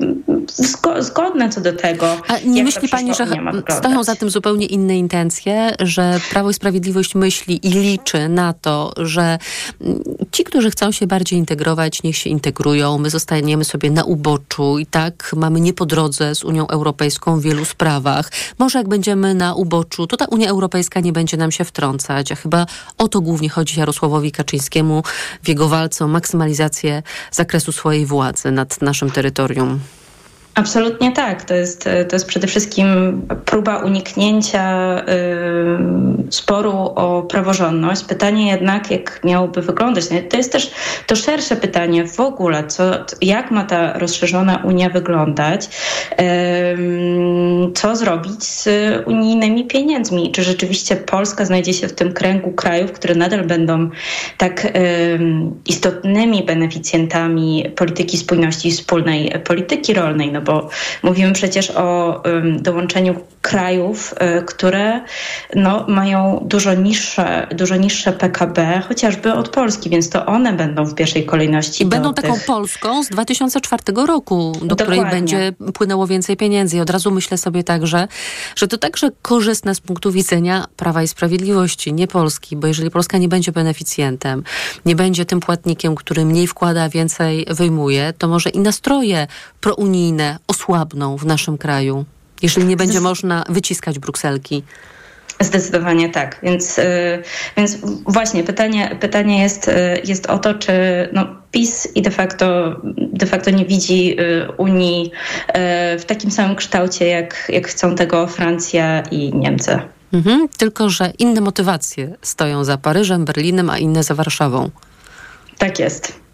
zgodne co do tego. A nie myśli Pani, że stoją za tym zupełnie inne intencje, że Prawo i Sprawiedliwość myśli i liczy na to, że mm, ci, którzy chcą się bardziej integrować, niech się integrują, my zostaniemy sobie na uboczu i tak mamy nie po drodze z Unią Europejską w wielu sprawach. Może jak będziemy na uboczu, to ta Unia Europejska nie będzie nam się wtrącać, a chyba o to głównie chodzi Jarosław Jarosławowi Kaczyńskiemu w jego walce o maksymalizację zakresu swojej władzy nad naszym terytorium. Absolutnie tak. To jest, to jest przede wszystkim próba uniknięcia y, sporu o praworządność. Pytanie jednak, jak miałoby wyglądać. No, to jest też to szersze pytanie w ogóle, co, jak ma ta rozszerzona Unia wyglądać, y, co zrobić z unijnymi pieniędzmi. Czy rzeczywiście Polska znajdzie się w tym kręgu krajów, które nadal będą tak y, istotnymi beneficjentami polityki spójności i wspólnej polityki rolnej? No bo mówimy przecież o dołączeniu krajów, y, które no, mają dużo niższe, dużo niższe PKB, chociażby od Polski, więc to one będą w pierwszej kolejności. I będą taką tych... Polską z 2004 roku, do Dokładnie. której będzie płynęło więcej pieniędzy. I od razu myślę sobie także, że to także korzystne z punktu widzenia Prawa i Sprawiedliwości, nie Polski, bo jeżeli Polska nie będzie beneficjentem, nie będzie tym płatnikiem, który mniej wkłada, więcej wyjmuje, to może i nastroje prounijne osłabną w naszym kraju, jeżeli nie będzie można wyciskać brukselki. Zdecydowanie tak. Więc, y, więc właśnie pytanie, pytanie jest, y, jest o to, czy no, PiS i de facto, de facto nie widzi y, Unii w takim samym kształcie, jak, jak chcą tego Francja i Niemcy. Mhm, tylko, że inne motywacje stoją za Paryżem, Berlinem, a inne za Warszawą. Tak jest.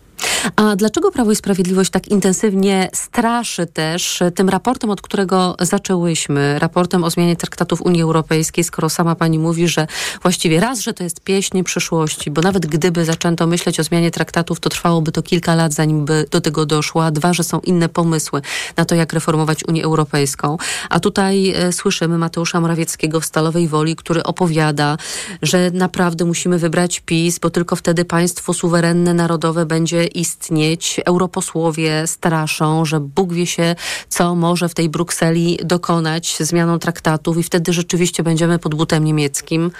A dlaczego Prawo i Sprawiedliwość tak intensywnie straszy też tym raportem, od którego zaczęłyśmy, raportem o zmianie traktatów Unii Europejskiej, skoro sama pani mówi, że właściwie raz, że to jest pieśń przyszłości, bo nawet gdyby zaczęto myśleć o zmianie traktatów, to trwałoby to kilka lat, zanim by do tego doszło, a dwa, że są inne pomysły na to, jak reformować Unię Europejską. A tutaj e, słyszymy Mateusza Morawieckiego w Stalowej Woli, który opowiada, że naprawdę musimy wybrać PiS, bo tylko wtedy państwo suwerenne, narodowe będzie istnieć. Europosłowie straszą, że Bóg wie się, co może w tej Brukseli dokonać zmianą traktatów i wtedy rzeczywiście będziemy pod butem niemieckim.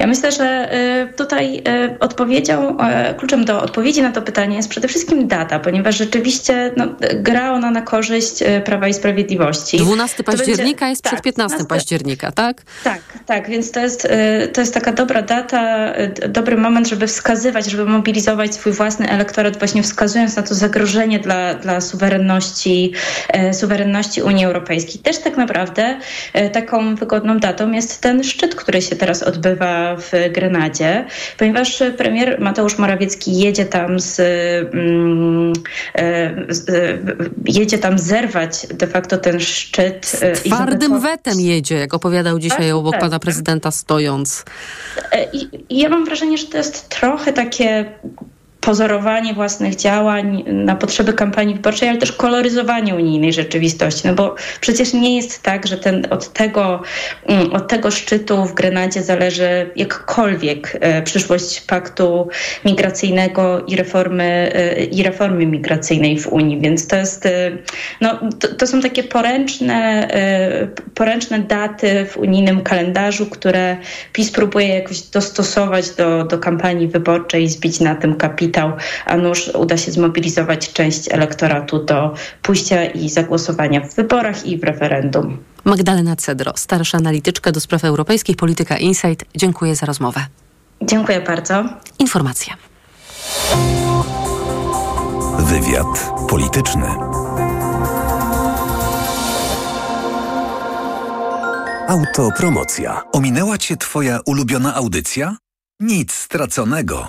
Ja myślę, że y, tutaj y, odpowiedzią, y, kluczem do odpowiedzi na to pytanie jest przede wszystkim data, ponieważ rzeczywiście no, gra ona na korzyść Prawa i Sprawiedliwości. 12 października będzie, jest tak, przed 15 12, października, tak? Tak, tak, więc to jest, to jest taka dobra data, dobry moment, żeby wskazywać, żeby mobilizować swój własny elektorat, właśnie wskazując na to zagrożenie dla, dla suwerenności, suwerenności Unii Europejskiej. Też tak naprawdę taką wygodną datą jest ten szczyt, który się teraz odbywa odbywa w Grenadzie, ponieważ premier Mateusz Morawiecki jedzie tam z, mm, e, z jedzie tam zerwać de facto ten szczyt. Z e, twardym wetem jedzie, jak opowiadał dzisiaj tak, obok tak, pana prezydenta stojąc. E, I ja mam wrażenie, że to jest trochę takie pozorowanie własnych działań na potrzeby kampanii wyborczej, ale też koloryzowanie unijnej rzeczywistości. No bo przecież nie jest tak, że ten, od, tego, mm, od tego szczytu w Grenadzie zależy jakkolwiek e, przyszłość paktu migracyjnego i reformy, e, i reformy migracyjnej w Unii. Więc to jest, e, no, to, to są takie poręczne, poręczne daty w unijnym kalendarzu, które PiS próbuje jakoś dostosować do, do kampanii wyborczej i zbić na tym kapitał, a nuż uda się zmobilizować część elektoratu do pójścia i zagłosowania w wyborach i w referendum. Magdalena Cedro, starsza analityczka do spraw europejskich, Polityka Insight. Dziękuję za rozmowę. Dziękuję bardzo. Informacja. Wywiad polityczny. Autopromocja. Ominęła Cię Twoja ulubiona audycja? Nic straconego.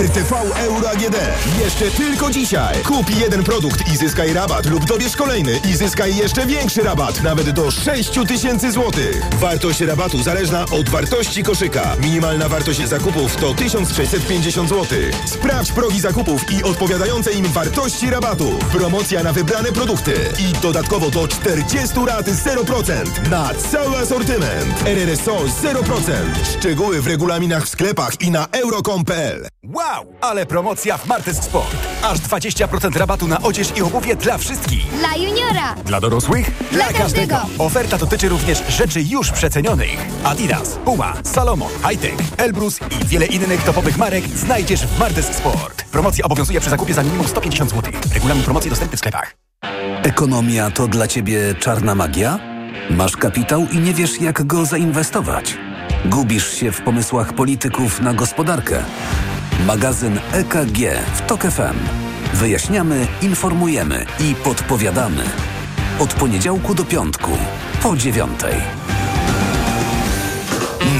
RTV Euro AGD. Jeszcze tylko dzisiaj. Kup jeden produkt i zyskaj rabat lub dobierz kolejny i zyskaj jeszcze większy rabat, nawet do 6 tysięcy złotych. Wartość rabatu zależna od wartości koszyka. Minimalna wartość zakupów to 1650 zł. Sprawdź progi zakupów i odpowiadające im wartości rabatu. Promocja na wybrane produkty i dodatkowo do 40 rat 0% na cały asortyment. RRSO 0%. Szczegóły w regulaminach w sklepach i na euro.com.pl. Wow, ale promocja w Martes Sport. Aż 20% rabatu na odzież i obuwie dla wszystkich. Dla juniora. Dla dorosłych? Dla, dla każdego. każdego. Oferta dotyczy również rzeczy już przecenionych. Adidas, Puma, Salomon, Hightech, Elbrus i wiele innych topowych marek znajdziesz w Martes Sport. Promocja obowiązuje przy zakupie za minimum 150 zł. Regulamin promocji dostępny w sklepach. Ekonomia to dla Ciebie czarna magia? Masz kapitał i nie wiesz jak go zainwestować? Gubisz się w pomysłach polityków na gospodarkę? Magazyn EKG w TOK FM. Wyjaśniamy, informujemy i podpowiadamy. Od poniedziałku do piątku, po dziewiątej.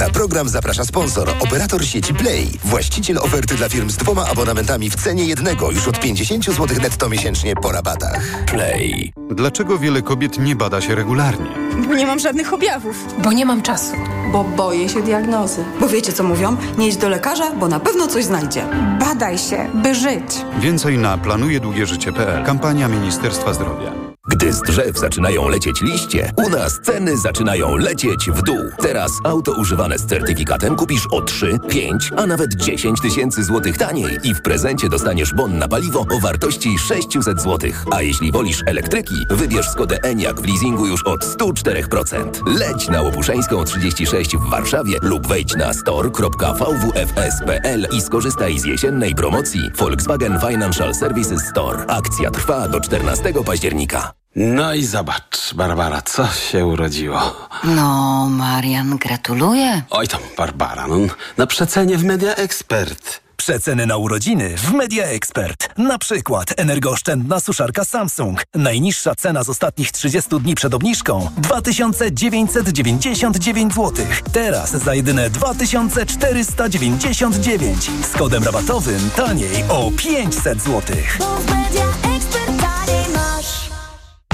Na program zaprasza sponsor, operator sieci Play. Właściciel oferty dla firm z dwoma abonamentami w cenie jednego już od 50 zł netto miesięcznie po rabatach. Play. Dlaczego wiele kobiet nie bada się regularnie? Bo nie mam żadnych objawów. Bo nie mam czasu. Bo boję się diagnozy. Bo wiecie co mówią? Nie idź do lekarza, bo na pewno coś znajdzie. Badaj się, by żyć. Więcej na planujedługieżycie.pl. Kampania Ministerstwa Zdrowia. Gdy z drzew zaczynają lecieć liście, u nas ceny zaczynają lecieć w dół. Teraz auto używane z certyfikatem kupisz o 3, 5, a nawet 10 tysięcy złotych taniej i w prezencie dostaniesz bon na paliwo o wartości 600 złotych. A jeśli wolisz elektryki, wybierz Skodę Enyaq w leasingu już od 104%. Leć na Łopuszeńską 36 w Warszawie lub wejdź na store.vwfs.pl i skorzystaj z jesiennej promocji Volkswagen Financial Services Store. Akcja trwa do 14 października. No i zobacz, Barbara, co się urodziło. No, Marian, gratuluję. Oj tam, Barbara, no, na przecenie w Media Expert. Przeceny na urodziny w Media Expert. Na przykład energooszczędna suszarka Samsung. Najniższa cena z ostatnich 30 dni przed obniżką 2999 zł. Teraz za jedyne 2499. Z kodem rabatowym taniej o 500 zł.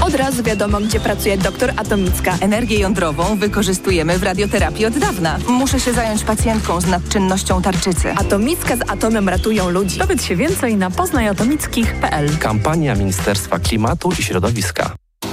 Od razu wiadomo, gdzie pracuje doktor Atomicka. Energię jądrową wykorzystujemy w radioterapii od dawna. Muszę się zająć pacjentką z nadczynnością tarczycy. Atomicka z atomem ratują ludzi. Dowiedz się więcej na poznajatomickich.pl. Kampania Ministerstwa Klimatu i Środowiska.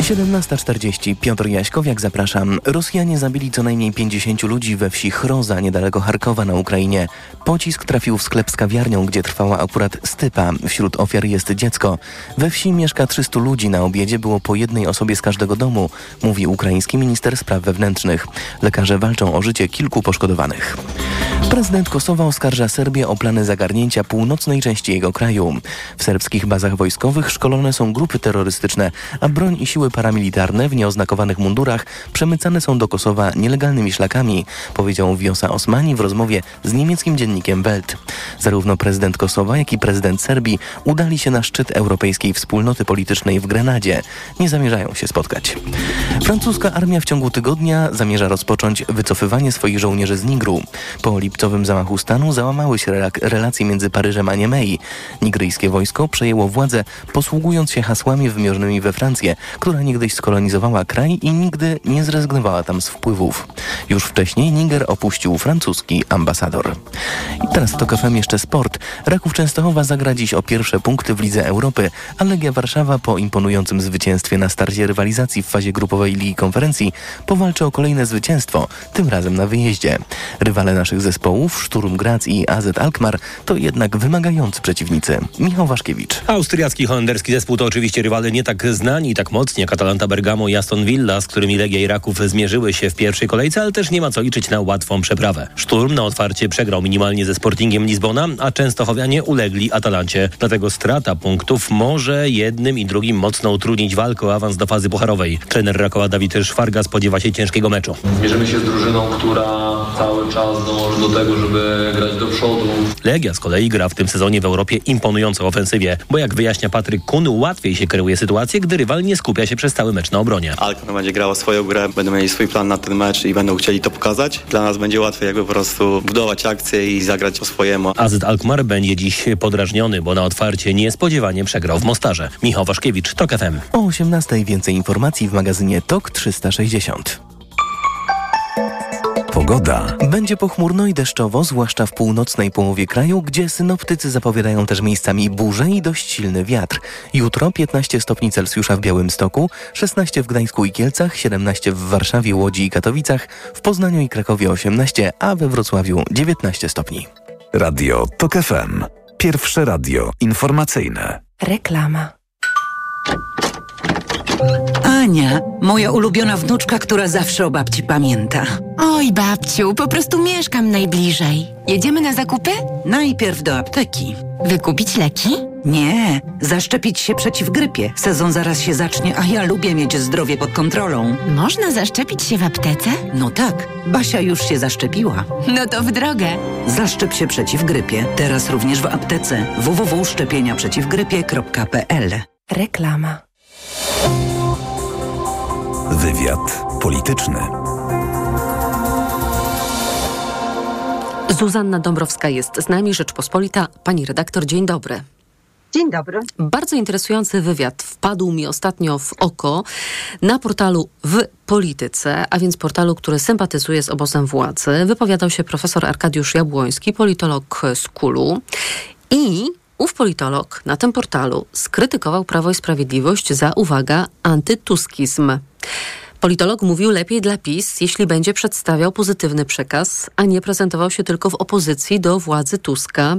17.40. Piotr Jaśkowiak, zapraszam. Rosjanie zabili co najmniej 50 ludzi we wsi Chroza, niedaleko Charkowa na Ukrainie. Pocisk trafił w sklep z kawiarnią, gdzie trwała akurat stypa. Wśród ofiar jest dziecko. We wsi mieszka 300 ludzi. Na obiedzie było po jednej osobie z każdego domu, mówi ukraiński minister spraw wewnętrznych. Lekarze walczą o życie kilku poszkodowanych. Prezydent Kosowa oskarża Serbię o plany zagarnięcia północnej części jego kraju. W serbskich bazach wojskowych szkolone są grupy terrorystyczne, a broń i siły paramilitarne w nieoznakowanych mundurach przemycane są do Kosowa nielegalnymi szlakami, powiedział Wiosa Osmani w rozmowie z niemieckim dziennikiem Welt. Zarówno prezydent Kosowa, jak i prezydent Serbii udali się na szczyt Europejskiej Wspólnoty Politycznej w Grenadzie. Nie zamierzają się spotkać. Francuska armia w ciągu tygodnia zamierza rozpocząć wycofywanie swoich żołnierzy z Nigru. Po lipcowym zamachu stanu załamały się relacje między Paryżem a Niemey. Nigryjskie wojsko przejęło władzę, posługując się hasłami wymienionymi we Francję, która niegdyś skolonizowała kraj i nigdy nie zrezygnowała tam z wpływów. Już wcześniej Niger opuścił francuski ambasador. I teraz to kafem jeszcze sport. Raków Częstochowa zagra dziś o pierwsze punkty w Lidze Europy, a Legia Warszawa po imponującym zwycięstwie na starcie rywalizacji w fazie grupowej Ligi Konferencji powalczy o kolejne zwycięstwo, tym razem na wyjeździe. Rywale naszych zespołów, Szturm Graz i AZ Alkmaar, to jednak wymagający przeciwnicy. Michał Waszkiewicz. Austriacki holenderski zespół to oczywiście rywale nie tak znani i tak mocni jak Atalanta Bergamo i Aston Villa, z którymi Legia Iraków zmierzyły się w pierwszej kolejce, ale też nie ma co liczyć na łatwą przeprawę. Szturm na otwarcie przegrał minimalnie ze Sportingiem Lizbona, a Częstochowianie ulegli Atalancie. Dlatego strata punktów może jednym i drugim mocno utrudnić walkę o awans do fazy pucharowej. Trener Rakowa Dawid Szwarga spodziewa się ciężkiego meczu. Mierzymy się z drużyną, która cały czas dąży do tego, żeby grać do przodu. Legia z kolei gra w tym sezonie w Europie imponująco ofensywie, bo jak wyjaśnia Patryk Kun, łatwiej się kreuje sytuację, gdy rywal nie skupia się przez cały mecz na obronie. Alkmaar będzie grała swoją grę, będą mieli swój plan na ten mecz i będą chcieli to pokazać. Dla nas będzie łatwiej jakby po prostu budować akcję i zagrać po swojemu. AZ Alkmaar będzie dziś podrażniony, bo na otwarcie niespodziewanie przegrał w Mostarze. Michał Waszkiewicz, TOK FM. O 18 więcej informacji w magazynie TOK 360. Pogoda. Będzie pochmurno i deszczowo, zwłaszcza w północnej połowie kraju, gdzie synoptycy zapowiadają też miejscami burze i dość silny wiatr. Jutro 15 stopni Celsjusza w Białymstoku, 16 w Gdańsku i Kielcach, 17 w Warszawie, Łodzi i Katowicach, w Poznaniu i Krakowie 18, a we Wrocławiu 19 stopni. Radio TOK FM. Pierwsze radio informacyjne. Reklama. Ania, moja ulubiona wnuczka, która zawsze o babci pamięta. Oj, babciu, po prostu mieszkam najbliżej. Jedziemy na zakupy? Najpierw do apteki. Wykupić leki? Nie, zaszczepić się przeciw grypie. Sezon zaraz się zacznie, a ja lubię mieć zdrowie pod kontrolą. Można zaszczepić się w aptece? No tak, Basia już się zaszczepiła. No to w drogę. Zaszczep się przeciw grypie. Teraz również w aptece. www.szczepieniaprzeciwgrypie.pl Reklama. Wywiad polityczny. Zuzanna Dąbrowska jest z nami, Rzeczpospolita. Pani redaktor, dzień dobry. Dzień dobry. Bardzo interesujący wywiad wpadł mi ostatnio w oko na portalu w polityce, a więc portalu, który sympatyzuje z obozem władzy. Wypowiadał się profesor Arkadiusz Jabłoński, politolog z Kulu i ów politolog na tym portalu skrytykował Prawo i Sprawiedliwość za, uwaga, antytuskizm. Politolog mówił lepiej dla PiS, jeśli będzie przedstawiał pozytywny przekaz, a nie prezentował się tylko w opozycji do władzy Tuska.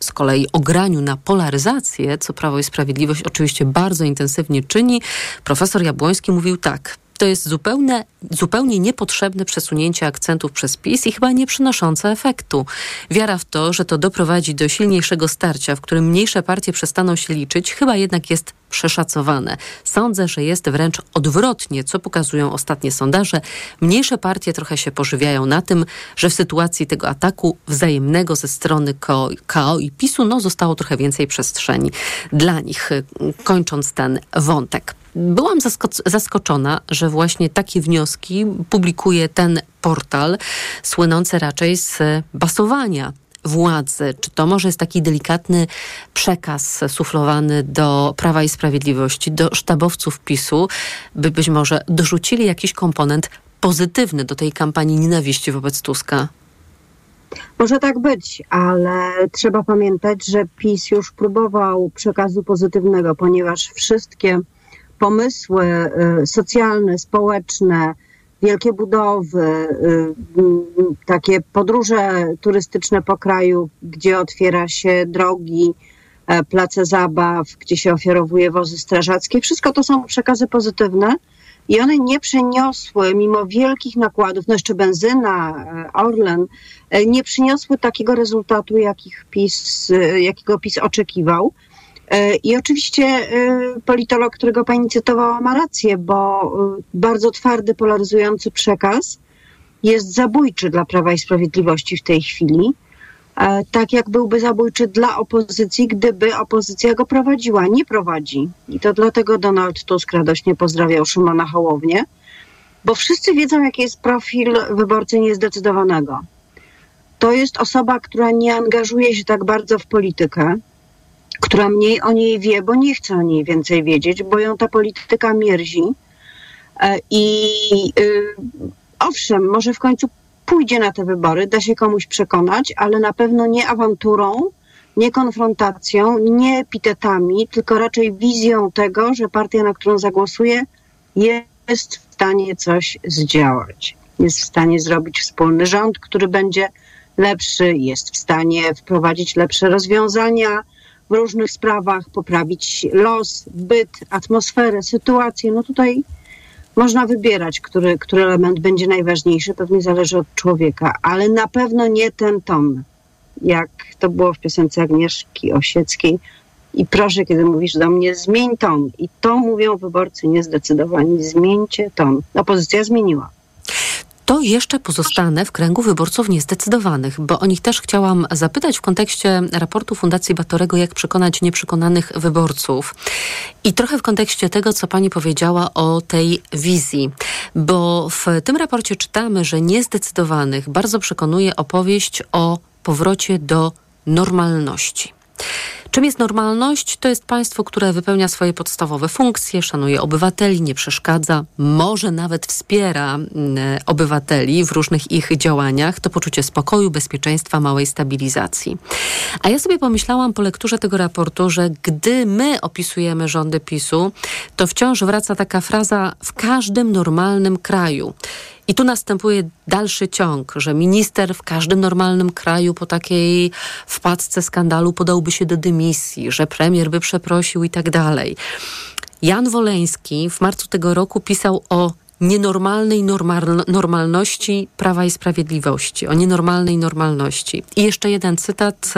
Z kolei o graniu na polaryzację, co Prawo i Sprawiedliwość oczywiście bardzo intensywnie czyni, profesor Jabłoński mówił tak – to jest zupełne, zupełnie niepotrzebne przesunięcie akcentów przez PiS i chyba nie przynoszące efektu. Wiara w to, że to doprowadzi do silniejszego starcia, w którym mniejsze partie przestaną się liczyć, chyba jednak jest przeszacowane. Sądzę, że jest wręcz odwrotnie, co pokazują ostatnie sondaże. Mniejsze partie trochę się pożywiają na tym, że w sytuacji tego ataku wzajemnego ze strony KO, i PiSu no, zostało trochę więcej przestrzeni dla nich. Kończąc ten wątek. Byłam zaskoczona, że właśnie takie wnioski publikuje ten portal, słynący raczej z basowania władzy. Czy to może jest taki delikatny przekaz suflowany do Prawa i Sprawiedliwości, do sztabowców PiSu, by być może dorzucili jakiś komponent pozytywny do tej kampanii nienawiści wobec Tuska? Może tak być, ale trzeba pamiętać, że PiS już próbował przekazu pozytywnego, ponieważ wszystkie pomysły y, socjalne, społeczne, wielkie budowy, y, takie podróże turystyczne po kraju, gdzie otwiera się drogi, e, place zabaw, gdzie się ofiarowuje wozy strażackie. Wszystko to są przekazy pozytywne i one nie przeniosły, mimo wielkich nakładów, no jeszcze benzyna, e, Orlen, e, nie przyniosły takiego rezultatu, jakich PiS, jakiego PiS oczekiwał. I oczywiście politolog, którego pani cytowała, ma rację, bo bardzo twardy, polaryzujący przekaz jest zabójczy dla Prawa i Sprawiedliwości w tej chwili. Tak jak byłby zabójczy dla opozycji, gdyby opozycja go prowadziła. Nie prowadzi. I to dlatego Donald Tusk radośnie pozdrawiał Szymona Hołownię, bo wszyscy wiedzą, jaki jest profil wyborcy niezdecydowanego. To jest osoba, która nie angażuje się tak bardzo w politykę, która mniej o niej wie, bo nie chce o niej więcej wiedzieć, bo ją ta polityka mierzi. E, I y, owszem, może w końcu pójdzie na te wybory, da się komuś przekonać, ale na pewno nie awanturą, nie konfrontacją, nie epitetami, tylko raczej wizją tego, że partia, na którą zagłosuje, jest w stanie coś zdziałać. Jest w stanie zrobić wspólny rząd, który będzie lepszy, jest w stanie wprowadzić lepsze rozwiązania, w różnych sprawach, poprawić los, byt, atmosferę, sytuację. No tutaj można wybierać, który, który element będzie najważniejszy, pewnie zależy od człowieka, ale na pewno nie ten ton, jak to było w piosence Agnieszki Osieckiej. I proszę, kiedy mówisz do mnie, zmień ton. I to mówią wyborcy niezdecydowani. Zmieńcie ton. Opozycja zmieniła to jeszcze pozostanę w kręgu wyborców niezdecydowanych, bo o nich też chciałam zapytać w kontekście raportu Fundacji Batorego, jak przekonać nieprzekonanych wyborców. I trochę w kontekście tego, co pani powiedziała o tej wizji, bo w tym raporcie czytamy, że niezdecydowanych bardzo przekonuje opowieść o powrocie do normalności. Czym jest normalność? To jest państwo, które wypełnia swoje podstawowe funkcje, szanuje obywateli, nie przeszkadza, może nawet wspiera mm, obywateli w różnych ich działaniach. To poczucie spokoju, bezpieczeństwa, małej stabilizacji. A ja sobie pomyślałam po lekturze tego raportu, że gdy my opisujemy rządy PiSu, to wciąż wraca taka fraza w każdym normalnym kraju. I tu następuje dalszy ciąg, że minister w każdym normalnym kraju po takiej wpadce skandalu podałby się do dymisji, że premier by przeprosił i tak dalej. Jan Woleński w marcu tego roku pisał o nienormalnej normal, normalności Prawa i Sprawiedliwości, o nienormalnej normalności. I jeszcze jeden cytat.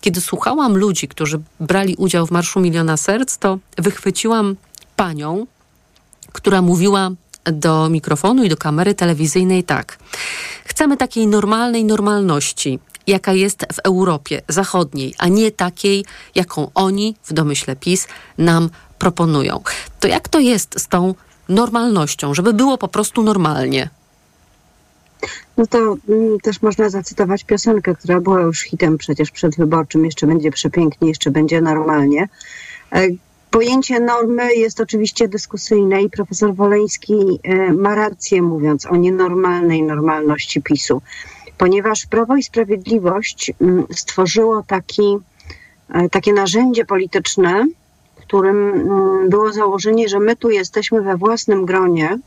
Kiedy słuchałam ludzi, którzy brali udział w Marszu Miliona Serc, to wychwyciłam panią, która mówiła do mikrofonu i do kamery telewizyjnej tak. Chcemy takiej normalnej normalności, jaka jest w Europie Zachodniej, a nie takiej, jaką oni, w domyśle PiS, nam proponują. To jak to jest z tą normalnością, żeby było po prostu normalnie? No to mm, też można zacytować piosenkę, która była już hitem przecież przedwyborczym. Jeszcze będzie przepięknie, jeszcze będzie normalnie. Pojęcie normy jest oczywiście dyskusyjne i profesor Woleński e, ma rację mówiąc o nienormalnej normalności PiSu, ponieważ Prawo i Sprawiedliwość mm, stworzyło taki, e, takie narzędzie polityczne, którym mm, było założenie, że my tu jesteśmy we własnym gronie,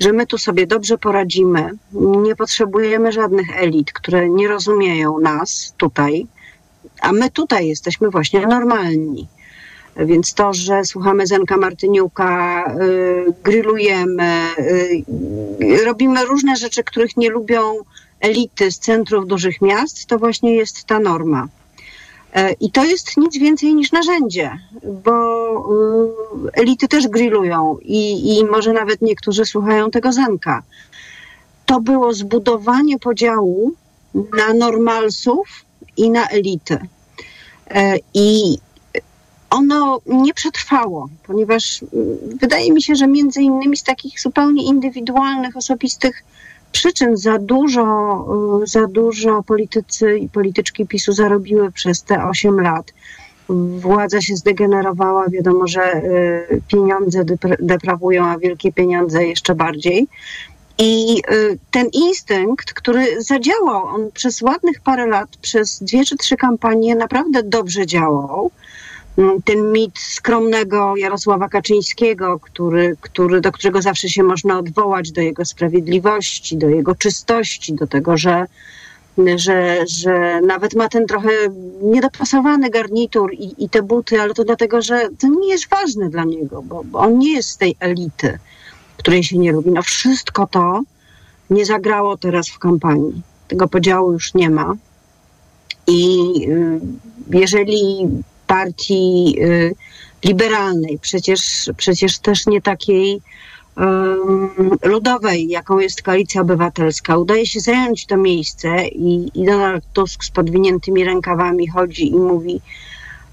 że my tu sobie dobrze poradzimy, nie potrzebujemy żadnych elit, które nie rozumieją nas tutaj, a my tutaj jesteśmy właśnie normalni. Więc to, że słuchamy Zenka Martyniuka, y, grillujemy, y, robimy różne rzeczy, których nie lubią elity z centrów dużych miast, to właśnie jest ta norma. E, I to jest nic więcej niż narzędzie, bo y, elity też grillują i, i może nawet niektórzy słuchają tego Zenka. To było zbudowanie podziału na normalsów i na elity. E, I ono nie przetrwało, ponieważ mm, wydaje mi się, że między innymi z takich zupełnie indywidualnych, osobistych przyczyn za dużo, y, za dużo politycy i polityczki PiSu zarobiły przez te 8 lat. Władza się zdegenerowała, wiadomo, że y, pieniądze deprawują, a wielkie pieniądze jeszcze bardziej. I y, ten instynkt, który zadziałał, on przez ładnych parę lat, przez dwie czy trzy kampanie naprawdę dobrze działał mm, ten mit skromnego Jarosława Kaczyńskiego, który, który, do którego zawsze się można odwołać, do jego sprawiedliwości, do jego czystości, do tego, że, że, że nawet ma ten trochę niedopasowany garnitur i, i te buty, ale to dlatego, że to nie jest ważne dla niego, bo, bo on nie jest z tej elity, której się nie lubi. No wszystko to nie zagrało teraz w kampanii. Tego podziału już nie ma. I y, jeżeli partii y, liberalnej, przecież, przecież też nie takiej ludowej, jaką jest Koalicja Obywatelska, udaje się zająć to miejsce i, i Donald Tusk z podwiniętymi rękawami chodzi i mówi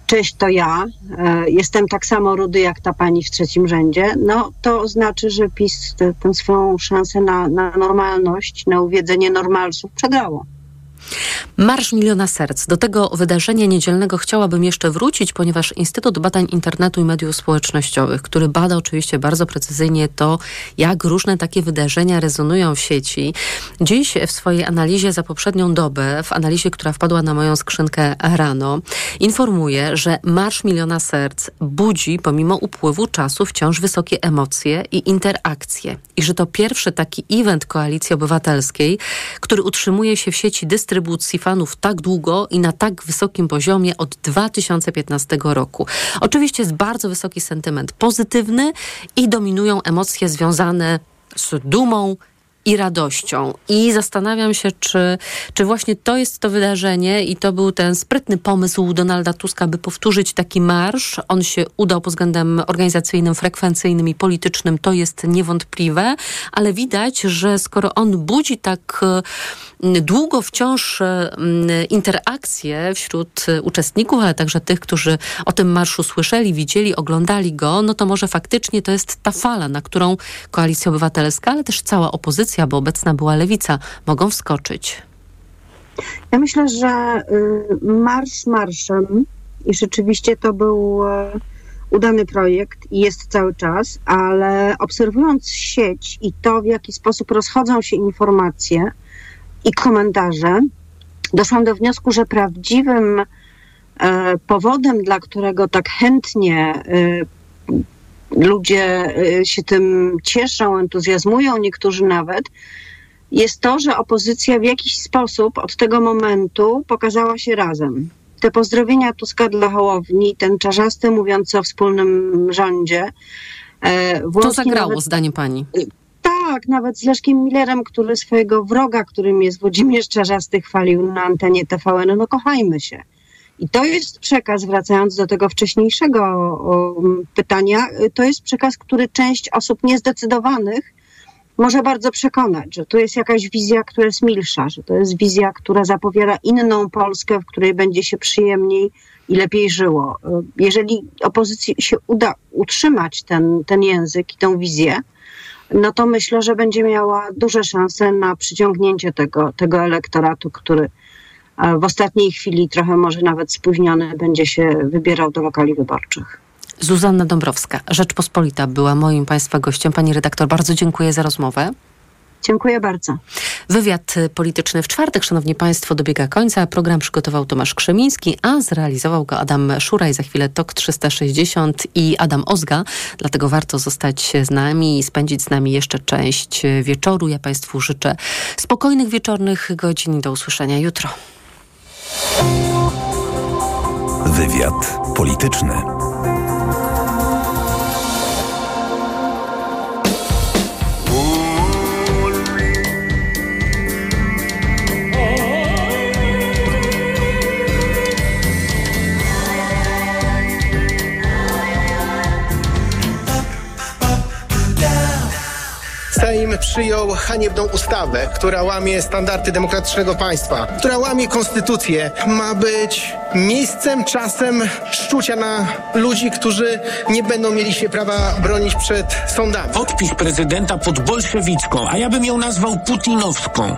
cześć, to ja, e, jestem tak samo rudy jak ta pani w trzecim rzędzie, no to znaczy, że PiS tę swoją szansę na, na normalność, na uwiedzenie normalsów przegrało. Marsz Miliona Serc. Do tego wydarzenia niedzielnego chciałabym jeszcze wrócić, ponieważ Instytut Badań Internetu i Mediów Społecznościowych, który bada oczywiście bardzo precyzyjnie to, jak różne takie wydarzenia rezonują w sieci, dziś w swojej analizie za poprzednią dobę, w analizie, która wpadła na moją skrzynkę rano, informuje, że Marsz Miliona Serc budzi pomimo upływu czasu wciąż wysokie emocje i interakcje. I że to pierwszy taki event Koalicji Obywatelskiej, który utrzymuje się w sieci dystrybucji fanów tak długo i na tak wysokim poziomie od 2015 roku. Oczywiście jest bardzo wysoki sentyment pozytywny i dominują emocje związane z dumą, i radością. I zastanawiam się, czy, czy właśnie to jest to wydarzenie i to był ten sprytny pomysł Donalda Tuska, by powtórzyć taki marsz. On się udał pod względem organizacyjnym, frekwencyjnym i politycznym, to jest niewątpliwe, ale widać, że skoro on budzi tak długo wciąż interakcje wśród uczestników, ale także tych, którzy o tym marszu słyszeli, widzieli, oglądali go, no to może faktycznie to jest ta fala, na którą Koalicja Obywatelska, ale też cała opozycja, bo obecna była lewica, mogą wskoczyć. Ja myślę, że y, marsz marszem i rzeczywiście to był e, udany projekt i jest cały czas, ale obserwując sieć i to, w jaki sposób rozchodzą się informacje, i komentarze, doszłam do wniosku, że prawdziwym e, powodem, dla którego tak chętnie e, ludzie e, się tym cieszą, entuzjazmują, niektórzy nawet, jest to, że opozycja w jakiś sposób od tego momentu pokazała się razem. Te pozdrowienia Tuska dla Hołowni, ten czarzasty mówiący o wspólnym rządzie. to zagrało, nawet, zdaniem pani. Tak, nawet z Leszkiem Millerem, który swojego wroga, którym jest Włodzimierz Czarzasty, chwalił na antenie TVN, no kochajmy się. I to jest przekaz, wracając do tego wcześniejszego pytania, to jest przekaz, który część osób niezdecydowanych może bardzo przekonać, że to jest jakaś wizja, która jest milsza, że to jest wizja, która zapowiada inną Polskę, w której będzie się przyjemniej i lepiej żyło. Jeżeli opozycji się uda utrzymać ten, ten język i tę wizję, no to myślę, że będzie miała duże szanse na przyciągnięcie tego, tego elektoratu, który w ostatniej chwili, trochę może nawet spóźniony, będzie się wybierał do lokali wyborczych. Zuzanna Dąbrowska, Rzeczpospolita była moim Państwa gościem. Pani redaktor, bardzo dziękuję za rozmowę. Dziękuję bardzo. Wywiad polityczny w czwartek, szanowni państwo, dobiega końca. Program przygotował Tomasz Krzemiński, a zrealizował go Adam Szuraj. Za chwilę TOK 360 i Adam Ozga. Dlatego warto zostać z nami i spędzić z nami jeszcze część wieczoru. Ja państwu życzę spokojnych wieczornych godzin. Do usłyszenia jutro. Wywiad polityczny. Sejm przyjął haniebną ustawę, która łamie standardy demokratycznego państwa, która łamie konstytucję. Ma być miejscem, czasem szczucia na ludzi, którzy nie będą mieli się prawa bronić przed sądami. Podpis prezydenta pod bolszewicką, a ja bym ją nazwał putinowską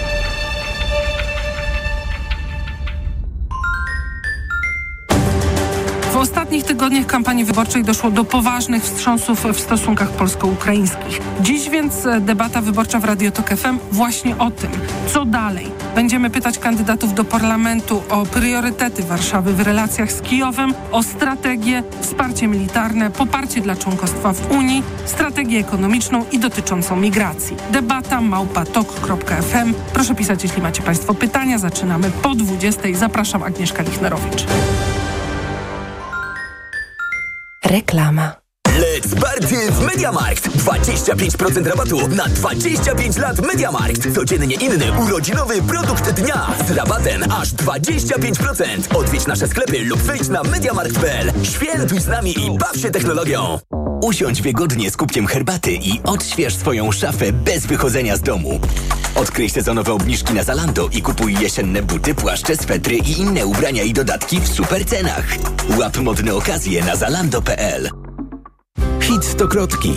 Ostatnich tygodniach kampanii wyborczej doszło do poważnych wstrząsów w stosunkach polsko-ukraińskich. Dziś więc e, debata wyborcza w Radio FM właśnie o tym, co dalej. Będziemy pytać kandydatów do parlamentu o priorytety Warszawy w relacjach z Kijowem, o strategię, wsparcie militarne, poparcie dla członkostwa w Unii, strategię ekonomiczną i dotyczącą migracji. Debata małpatok.fm. Proszę pisać, jeśli macie Państwo pytania. Zaczynamy po 20. Zapraszam Agnieszka Lichnerowicz. Reklama. Let's party w MediaMarkt! 25% rabatu na 25 lat MediaMarkt. Codziennie inny urodzinowy produkt dnia z rabatem aż 25%. Odwiedź nasze sklepy lub wejdź na MediaMarkt.pl. Świętuj z nami i baw się technologią. Usiądź wygodnie z kubkiem herbaty i odśwież swoją szafę bez wychodzenia z domu. Odkryj sezonowe obniżki na Zalando i kupuj jesienne buty, płaszcze, swetry i inne ubrania i dodatki w super cenach. Łap modne okazje na zalando.pl. Hit stokrotki.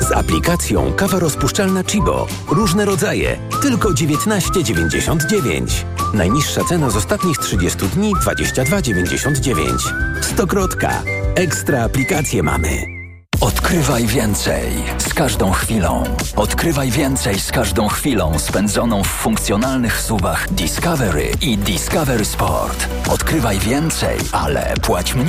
Z aplikacją kawa rozpuszczalna Chibo. Różne rodzaje. Tylko 19,99. Najniższa cena z ostatnich 30 dni 22,99. Stokrotka. Ekstra aplikacje mamy. Odkrywaj więcej z każdą chwilą. Odkrywaj więcej z każdą chwilą spędzoną w funkcjonalnych suwach Discovery i Discovery Sport. Odkrywaj więcej, ale płać mniej.